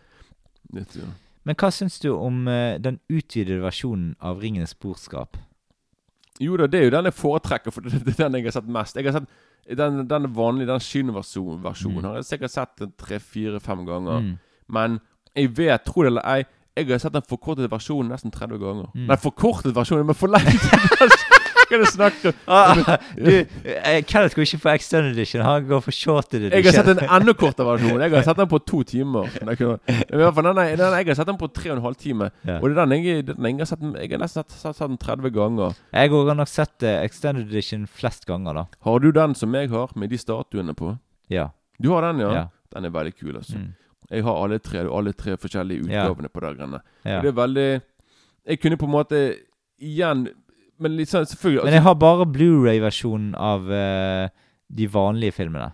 Speaker 2: litt, ja.
Speaker 1: Men hva syns du om uh, den utvidede versjonen av Ringenes borskap?
Speaker 2: Jo da, det er jo den jeg foretrekker, for det det er den jeg har sett mest. Jeg har sett den, den vanlige, den kinoversjonen versjonen
Speaker 1: Mm.
Speaker 2: har jeg sikkert sett tre-fire-fem ganger.
Speaker 1: Mm.
Speaker 2: Men jeg vet, tro det eller ei, jeg har sett den forkortede versjonen nesten 30 ganger.
Speaker 1: Mm.
Speaker 2: Nei, forkortet versjonen, men forlenget [laughs] Hva du det om?
Speaker 1: Ah, du, eh, Kenneth går ikke for extended edition, han går for short edition.
Speaker 2: Jeg har sett en enda kortere versjon. Jeg har sett den på to timer. I hvert fall, den jeg har sett den på tre og en halv time.
Speaker 1: Ja.
Speaker 2: Og det er den jeg, den jeg har sett Jeg har nesten sett, sett, sett den 30 ganger.
Speaker 1: Jeg har nok sett eh, extended edition flest ganger, da.
Speaker 2: Har du den som jeg har, med de statuene på?
Speaker 1: Ja.
Speaker 2: Du har den, ja?
Speaker 1: Ja.
Speaker 2: Den er veldig kul, altså.
Speaker 1: Mm.
Speaker 2: Jeg har alle tre, alle tre forskjellige
Speaker 1: Ja.
Speaker 2: på de greiene.
Speaker 1: Ja.
Speaker 2: Og det er veldig Jeg kunne på en måte igjen Men liksom, selvfølgelig altså,
Speaker 1: Men jeg har bare Blu-ray-versjonen av eh, de vanlige filmene.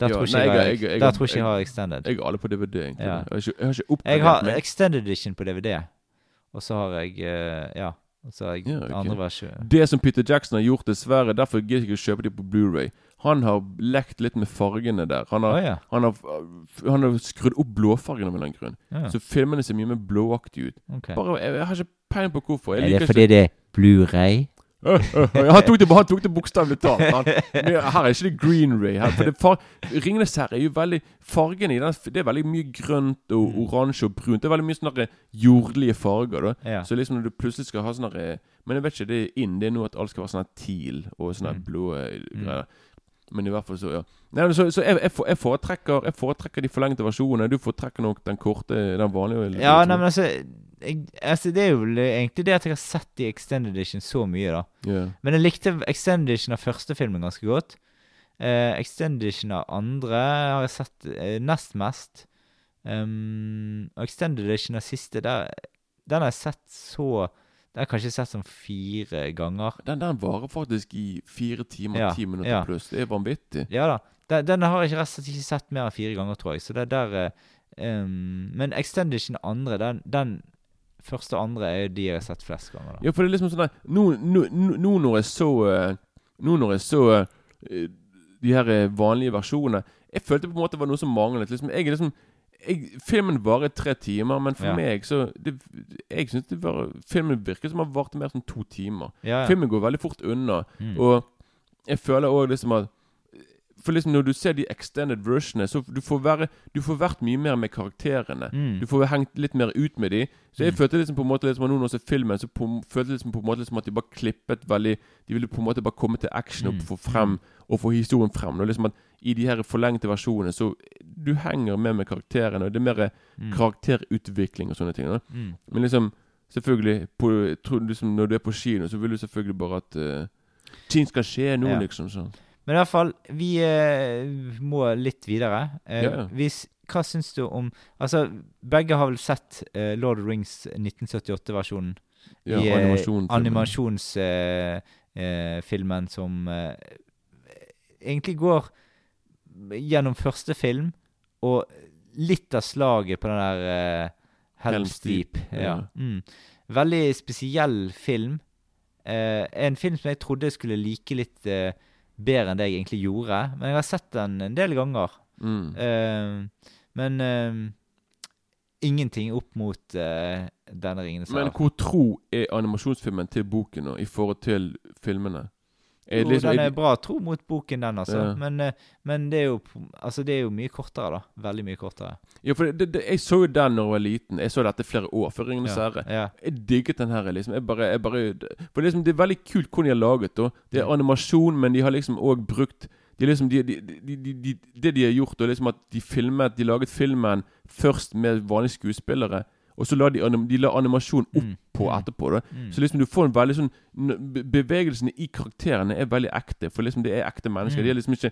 Speaker 1: Der tror ikke jeg,
Speaker 2: jeg-
Speaker 1: har- ikke extended.
Speaker 2: Jeg har alle på DVD, egentlig.
Speaker 1: Ja.
Speaker 2: Jeg har ikke, jeg har ikke
Speaker 1: Jeg har
Speaker 2: meg.
Speaker 1: extended edition på DVD, og så har jeg eh, Ja. Og så har jeg
Speaker 2: Ja, okay.
Speaker 1: andre versjon.
Speaker 2: Det som Peter Jackson har gjort, dessverre, derfor gidder jeg ikke å kjøpe de på Blu-ray Han har lekt litt med fargene der. Han har,
Speaker 1: oh, ja.
Speaker 2: han har, han har skrudd opp blåfargene av en grunn.
Speaker 1: ja.
Speaker 2: Så filmene ser mye mer blåaktige ut.
Speaker 1: Okay.
Speaker 2: Bare, jeg, jeg har ikke peiling på hvorfor. Jeg
Speaker 1: Er
Speaker 2: liker
Speaker 1: det fordi det Blu-ray? [laughs]
Speaker 2: Han tok det, han tok det bokstavelig talt. Han, her er ikke det green ray. Her, for far, Ringenes herre er jo veldig Fargene i den Det er veldig mye grønt og
Speaker 1: Mm.
Speaker 2: oransje og brunt. Det er veldig mye sånne jordlige farger. da
Speaker 1: Ja.
Speaker 2: Så liksom når du plutselig skal ha sånne Men jeg vet ikke, det er inn. Det er nå at alt skal være sånn teal og sånne
Speaker 1: Mm.
Speaker 2: blå eh,
Speaker 1: Mm.
Speaker 2: greier. Men i hvert fall så, ja. Nei, så, så jeg, jeg, for- jeg, foretrekker, jeg foretrekker de forlengte versjonene. Du foretrekker nok den korte, den vanlige.
Speaker 1: Ja, nei, men altså, jeg, altså Det er jo egentlig det at jeg har sett i Extended Edition så mye, da.
Speaker 2: Yeah.
Speaker 1: Men jeg likte Extended Edition av første filmen ganske godt. Uh, Extended Edition av andre har jeg sett uh, nest mest. Um, og Extended Edition av siste, der, den har jeg sett så Den har jeg kanskje sett sånn fire ganger.
Speaker 2: Den, den varer faktisk i fire timer,
Speaker 1: Ja,
Speaker 2: ti minutter
Speaker 1: ja.
Speaker 2: pluss. Det er vanvittig.
Speaker 1: Ja da. Den, den har jeg ikke rett ikke sett mer enn fire ganger, tror jeg. Så det er der um, Men Extended Edition andre, den, den første og andre er jo de jeg har sett flest ganger. da
Speaker 2: Ja, for det er liksom sånn der Nå, nå, nå- nå når jeg så eh, Nå når jeg så eh, de her eh, vanlige versjonene Jeg følte på en måte det var noe som manglet. Liksom, jeg er liksom jeg, Filmen varer tre timer, men for
Speaker 1: Ja.
Speaker 2: meg så det, Jeg syns det var Filmen virker som den varte mer som to timer.
Speaker 1: Ja, ja.
Speaker 2: Filmen går veldig fort unna.
Speaker 1: Mm.
Speaker 2: Og jeg føler òg liksom at For liksom når du ser de extended versionene, så du får være Du får vært mye mer med karakterene.
Speaker 1: Mm.
Speaker 2: Du får hengt litt mer ut med de. Så jeg
Speaker 1: Mm.
Speaker 2: følte liksom på en måte liksom nå når jeg ser filmen, så på, følte jeg liksom på en måte liksom at de bare klippet veldig De ville på en måte bare komme til action og
Speaker 1: Mm.
Speaker 2: få frem Og få historien frem. Og liksom at I de her forlengte versjonene så Du henger med med karakterene, og det er mer
Speaker 1: Mm.
Speaker 2: karakterutvikling og sånne ting.
Speaker 1: Mm.
Speaker 2: Men liksom Selvfølgelig på, liksom Når du er på kino, så vil du selvfølgelig bare at uh, ting skal skje nå,
Speaker 1: Ja.
Speaker 2: liksom. sånn
Speaker 1: Men i hvert fall, vi eh, må litt videre. Eh,
Speaker 2: Ja,
Speaker 1: hvis, hva syns du om Altså, begge har vel sett eh, Lord of the Rings 1978-versjonen?
Speaker 2: Ja,
Speaker 1: I, eh. Animasjonsfilmen eh, som eh, egentlig går gjennom første film, og litt av slaget på den der Helm's
Speaker 2: Deep.
Speaker 1: Ja.
Speaker 2: ja.
Speaker 1: Mm. Veldig spesiell film. En film som jeg trodde jeg skulle like litt bedre enn det jeg egentlig gjorde. Men jeg har sett den en del ganger.
Speaker 2: Mm.
Speaker 1: Uh, men uh, ingenting opp mot uh, denne Ringenes
Speaker 2: Men hvor tro er animasjonsfilmen til boken nå, i forhold til filmene?
Speaker 1: Jo,
Speaker 2: liksom-
Speaker 1: den
Speaker 2: er
Speaker 1: bra tro mot boken, den, altså.
Speaker 2: Ja.
Speaker 1: Men, eh, men det, er jo, altså, det er jo mye kortere, da. Veldig mye kortere.
Speaker 2: Ja, for det, det, jeg så jo den da jeg var liten. Jeg så dette flere år før 'Ringenes
Speaker 1: Ja.
Speaker 2: herre'.
Speaker 1: Ja.
Speaker 2: Jeg digget den her. liksom Jeg bare, jeg bare For liksom, Det er veldig kult hvordan de har laget da Det er animasjon, men de har liksom òg brukt de liksom, de, de, de, de, de, Det de har gjort, er liksom at de filmet De laget filmen først med vanlige skuespillere, og så la de, anim, de la animasjon
Speaker 1: Mm.
Speaker 2: oppå etterpå. da
Speaker 1: Mm.
Speaker 2: Så liksom du får en veldig sånn Bevegelsene i karakterene er veldig ekte, for liksom det er ekte mennesker.
Speaker 1: Mm.
Speaker 2: De er liksom ikke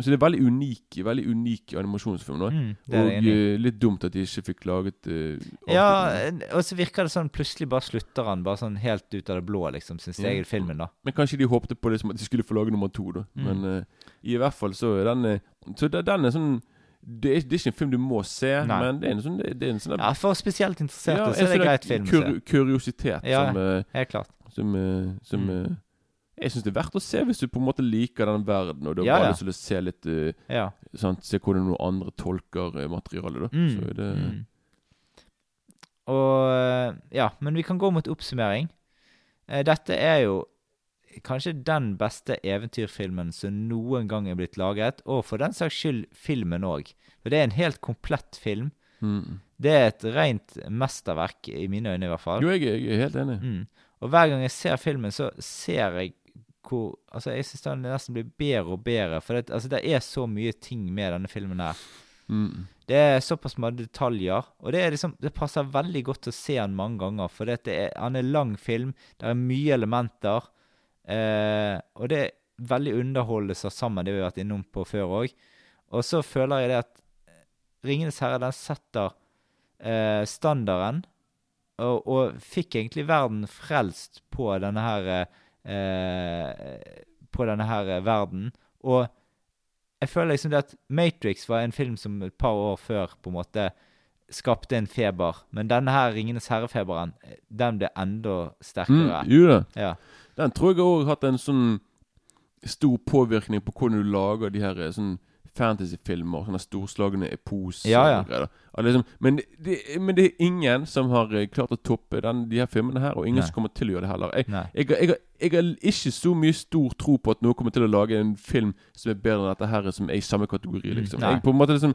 Speaker 2: Så det er veldig unik Veldig unik animasjonsfilm. da
Speaker 1: Mm, det
Speaker 2: Og eh, litt dumt at de ikke fikk laget uh,
Speaker 1: Ja, og så virker det sånn plutselig bare slutter han bare sånn helt ut av det blå, liksom, sin
Speaker 2: jeg,
Speaker 1: i filmen, da.
Speaker 2: Men kanskje de håpte på liksom at de skulle få lage nummer to, da.
Speaker 1: Mm.
Speaker 2: Men uh, i hvert fall så er den Så den er sånn det er, det er ikke en film du må se,
Speaker 1: Nei.
Speaker 2: men det er en sånn, er en sånn
Speaker 1: Ja, For spesielt interesserte
Speaker 2: Ja,
Speaker 1: så er det
Speaker 2: en
Speaker 1: greit film
Speaker 2: kur. Kuriositet
Speaker 1: Ja.
Speaker 2: som, eh,
Speaker 1: Helt klart.
Speaker 2: som, eh, som
Speaker 1: Mm.
Speaker 2: eh, Jeg syns det er verdt å se hvis du på en måte liker den verden, og du har
Speaker 1: Ja,
Speaker 2: lyst til å se litt uh,
Speaker 1: Ja.
Speaker 2: sant, Se hvordan noen andre tolker materialet, da.
Speaker 1: Mm,
Speaker 2: Så det
Speaker 1: mm. Og Ja, men vi kan gå mot oppsummering. Dette er jo kanskje den beste eventyrfilmen som noen gang er blitt laget, og for den saks skyld filmen òg. For det er en helt komplett film.
Speaker 2: mm.
Speaker 1: Det er et rent mesterverk, i mine øyne i hvert fall.
Speaker 2: Jo, jeg, jeg er helt enig.
Speaker 1: Mm. Og hver gang jeg ser filmen, så ser jeg hvor Altså, jeg syns den nesten blir bedre og bedre. For det, altså, det er så mye ting med denne filmen her.
Speaker 2: Mm.
Speaker 1: Det er såpass mange detaljer, og det, liksom, det passer veldig godt å se den mange ganger. For det er, han er lang film, det er mye elementer, eh, og det er veldig underholdende satt sammen, det vi har vært innom på før òg. Og så føler jeg det at Ringenes herre, den setter eh, standarden, og, og fikk egentlig verden frelst på denne her eh, På denne her verden. Og jeg føler liksom det at Matrix var en film som et par år før på en måte skapte en feber. Men denne her Ringenes herre-feberen, den ble enda
Speaker 2: Mm,
Speaker 1: sterkere.
Speaker 2: gjorde det.
Speaker 1: Ja.
Speaker 2: Den tror jeg òg har hatt en sånn stor påvirkning på hvordan du lager de her eh, sånn fantasyfilmer. Sånne storslagne epos.
Speaker 1: Ja, ja.
Speaker 2: og. Og Liksom, men, det, men det er ingen som har eh, klart å toppe den, de her filmene her, og ingen
Speaker 1: Nei.
Speaker 2: som kommer til å gjøre det heller. Jeg, jeg, jeg, jeg har ikke så mye stor tro på at noen kommer til å lage en film som er bedre enn dette her, som er i samme kategori,
Speaker 1: Mm,
Speaker 2: liksom.
Speaker 1: nei.
Speaker 2: Jeg på en måte liksom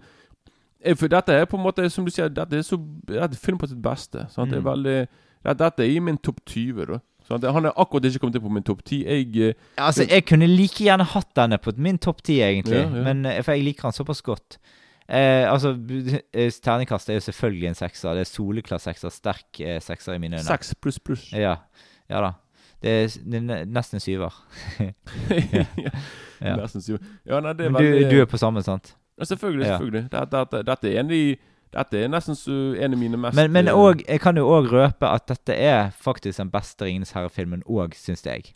Speaker 2: For dette er på en måte, som du sier, dette er, så, dette er film på sitt beste. Sant? Det er
Speaker 1: Mm.
Speaker 2: veldig dette, dette er i min topp 20, da. Sant? Han er akkurat ikke kommet inn på min topp 10. Jeg eh,
Speaker 1: Altså, jeg kunne like gjerne hatt denne på min topp ti, egentlig.
Speaker 2: Ja, ja.
Speaker 1: Men, eh, for jeg liker han såpass godt. Eh, altså, eh, Terningkast er jo selvfølgelig en sekser. Det er soleklar sekser. Sterk eh, sekser i mine øyne.
Speaker 2: Seks pluss pluss.
Speaker 1: Ja. ja da. Det er, det er nesten syver. [laughs] [laughs]
Speaker 2: ja. Nesten syver. Ja, nei, det er
Speaker 1: veldig... du, du er på samme, sant?
Speaker 2: ja, Selvfølgelig. Selvfølgelig Dette, dette, dette er en av de Dette er nesten en av mine mest
Speaker 1: Men, men også, jeg kan jo òg røpe at dette er faktisk den beste Ringenes herre-filmen òg, syns jeg.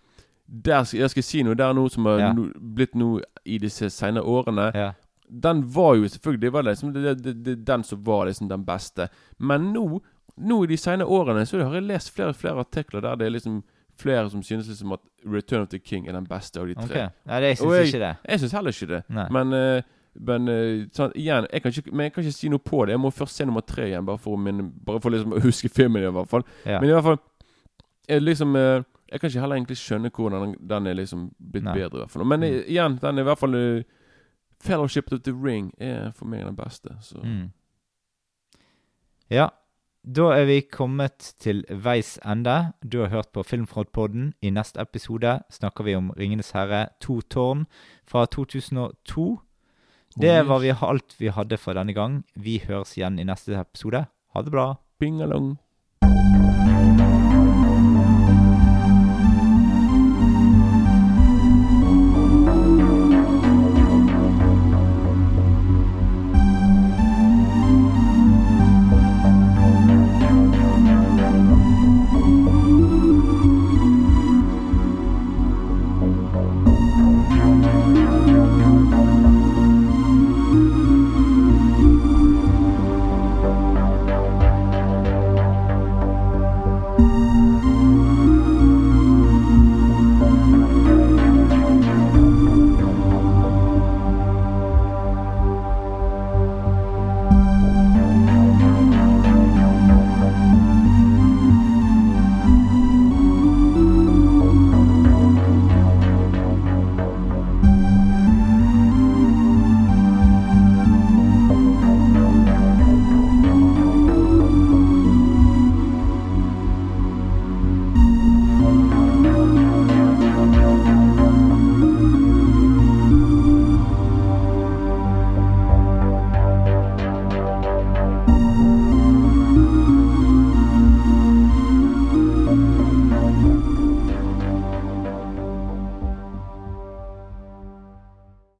Speaker 2: der, Jeg skal si noe det er noe som har
Speaker 1: Ja.
Speaker 2: no, blitt noe i disse senere årene.
Speaker 1: Ja.
Speaker 2: Den var jo selvfølgelig Det var liksom det, det, det, den som var liksom den beste. Men nå, nå i de senere årene Så har jeg lest flere og flere artikler der det er liksom flere som synes liksom at Return of the King er den beste av de tre.
Speaker 1: Okay. Nei, det, jeg syns ikke det.
Speaker 2: Jeg syns heller ikke det.
Speaker 1: Nei.
Speaker 2: Men, eh, men eh, sånn, igjen, jeg kan ikke, men jeg kan ikke si noe på det. Jeg må først se nummer tre igjen, bare for, å bare for liksom å huske filmen. i hvert fall
Speaker 1: Ja.
Speaker 2: Men i hvert fall jeg, liksom, eh, jeg kan ikke heller egentlig skjønne hvordan den, den er liksom blitt
Speaker 1: Nei.
Speaker 2: bedre. i hvert fall Men mm. igjen, den er i hvert fall uh, Fellowship of the Ring er for meg den beste. Så.
Speaker 1: Mm. Ja, da er vi kommet til veis ende. Du har hørt på Filmfrontpodden. I neste episode snakker vi om Ringenes herre to tårn fra 2002. Det var vi, alt vi hadde for denne gang. Vi høres igjen i neste episode. Ha det bra.
Speaker 2: Bing along.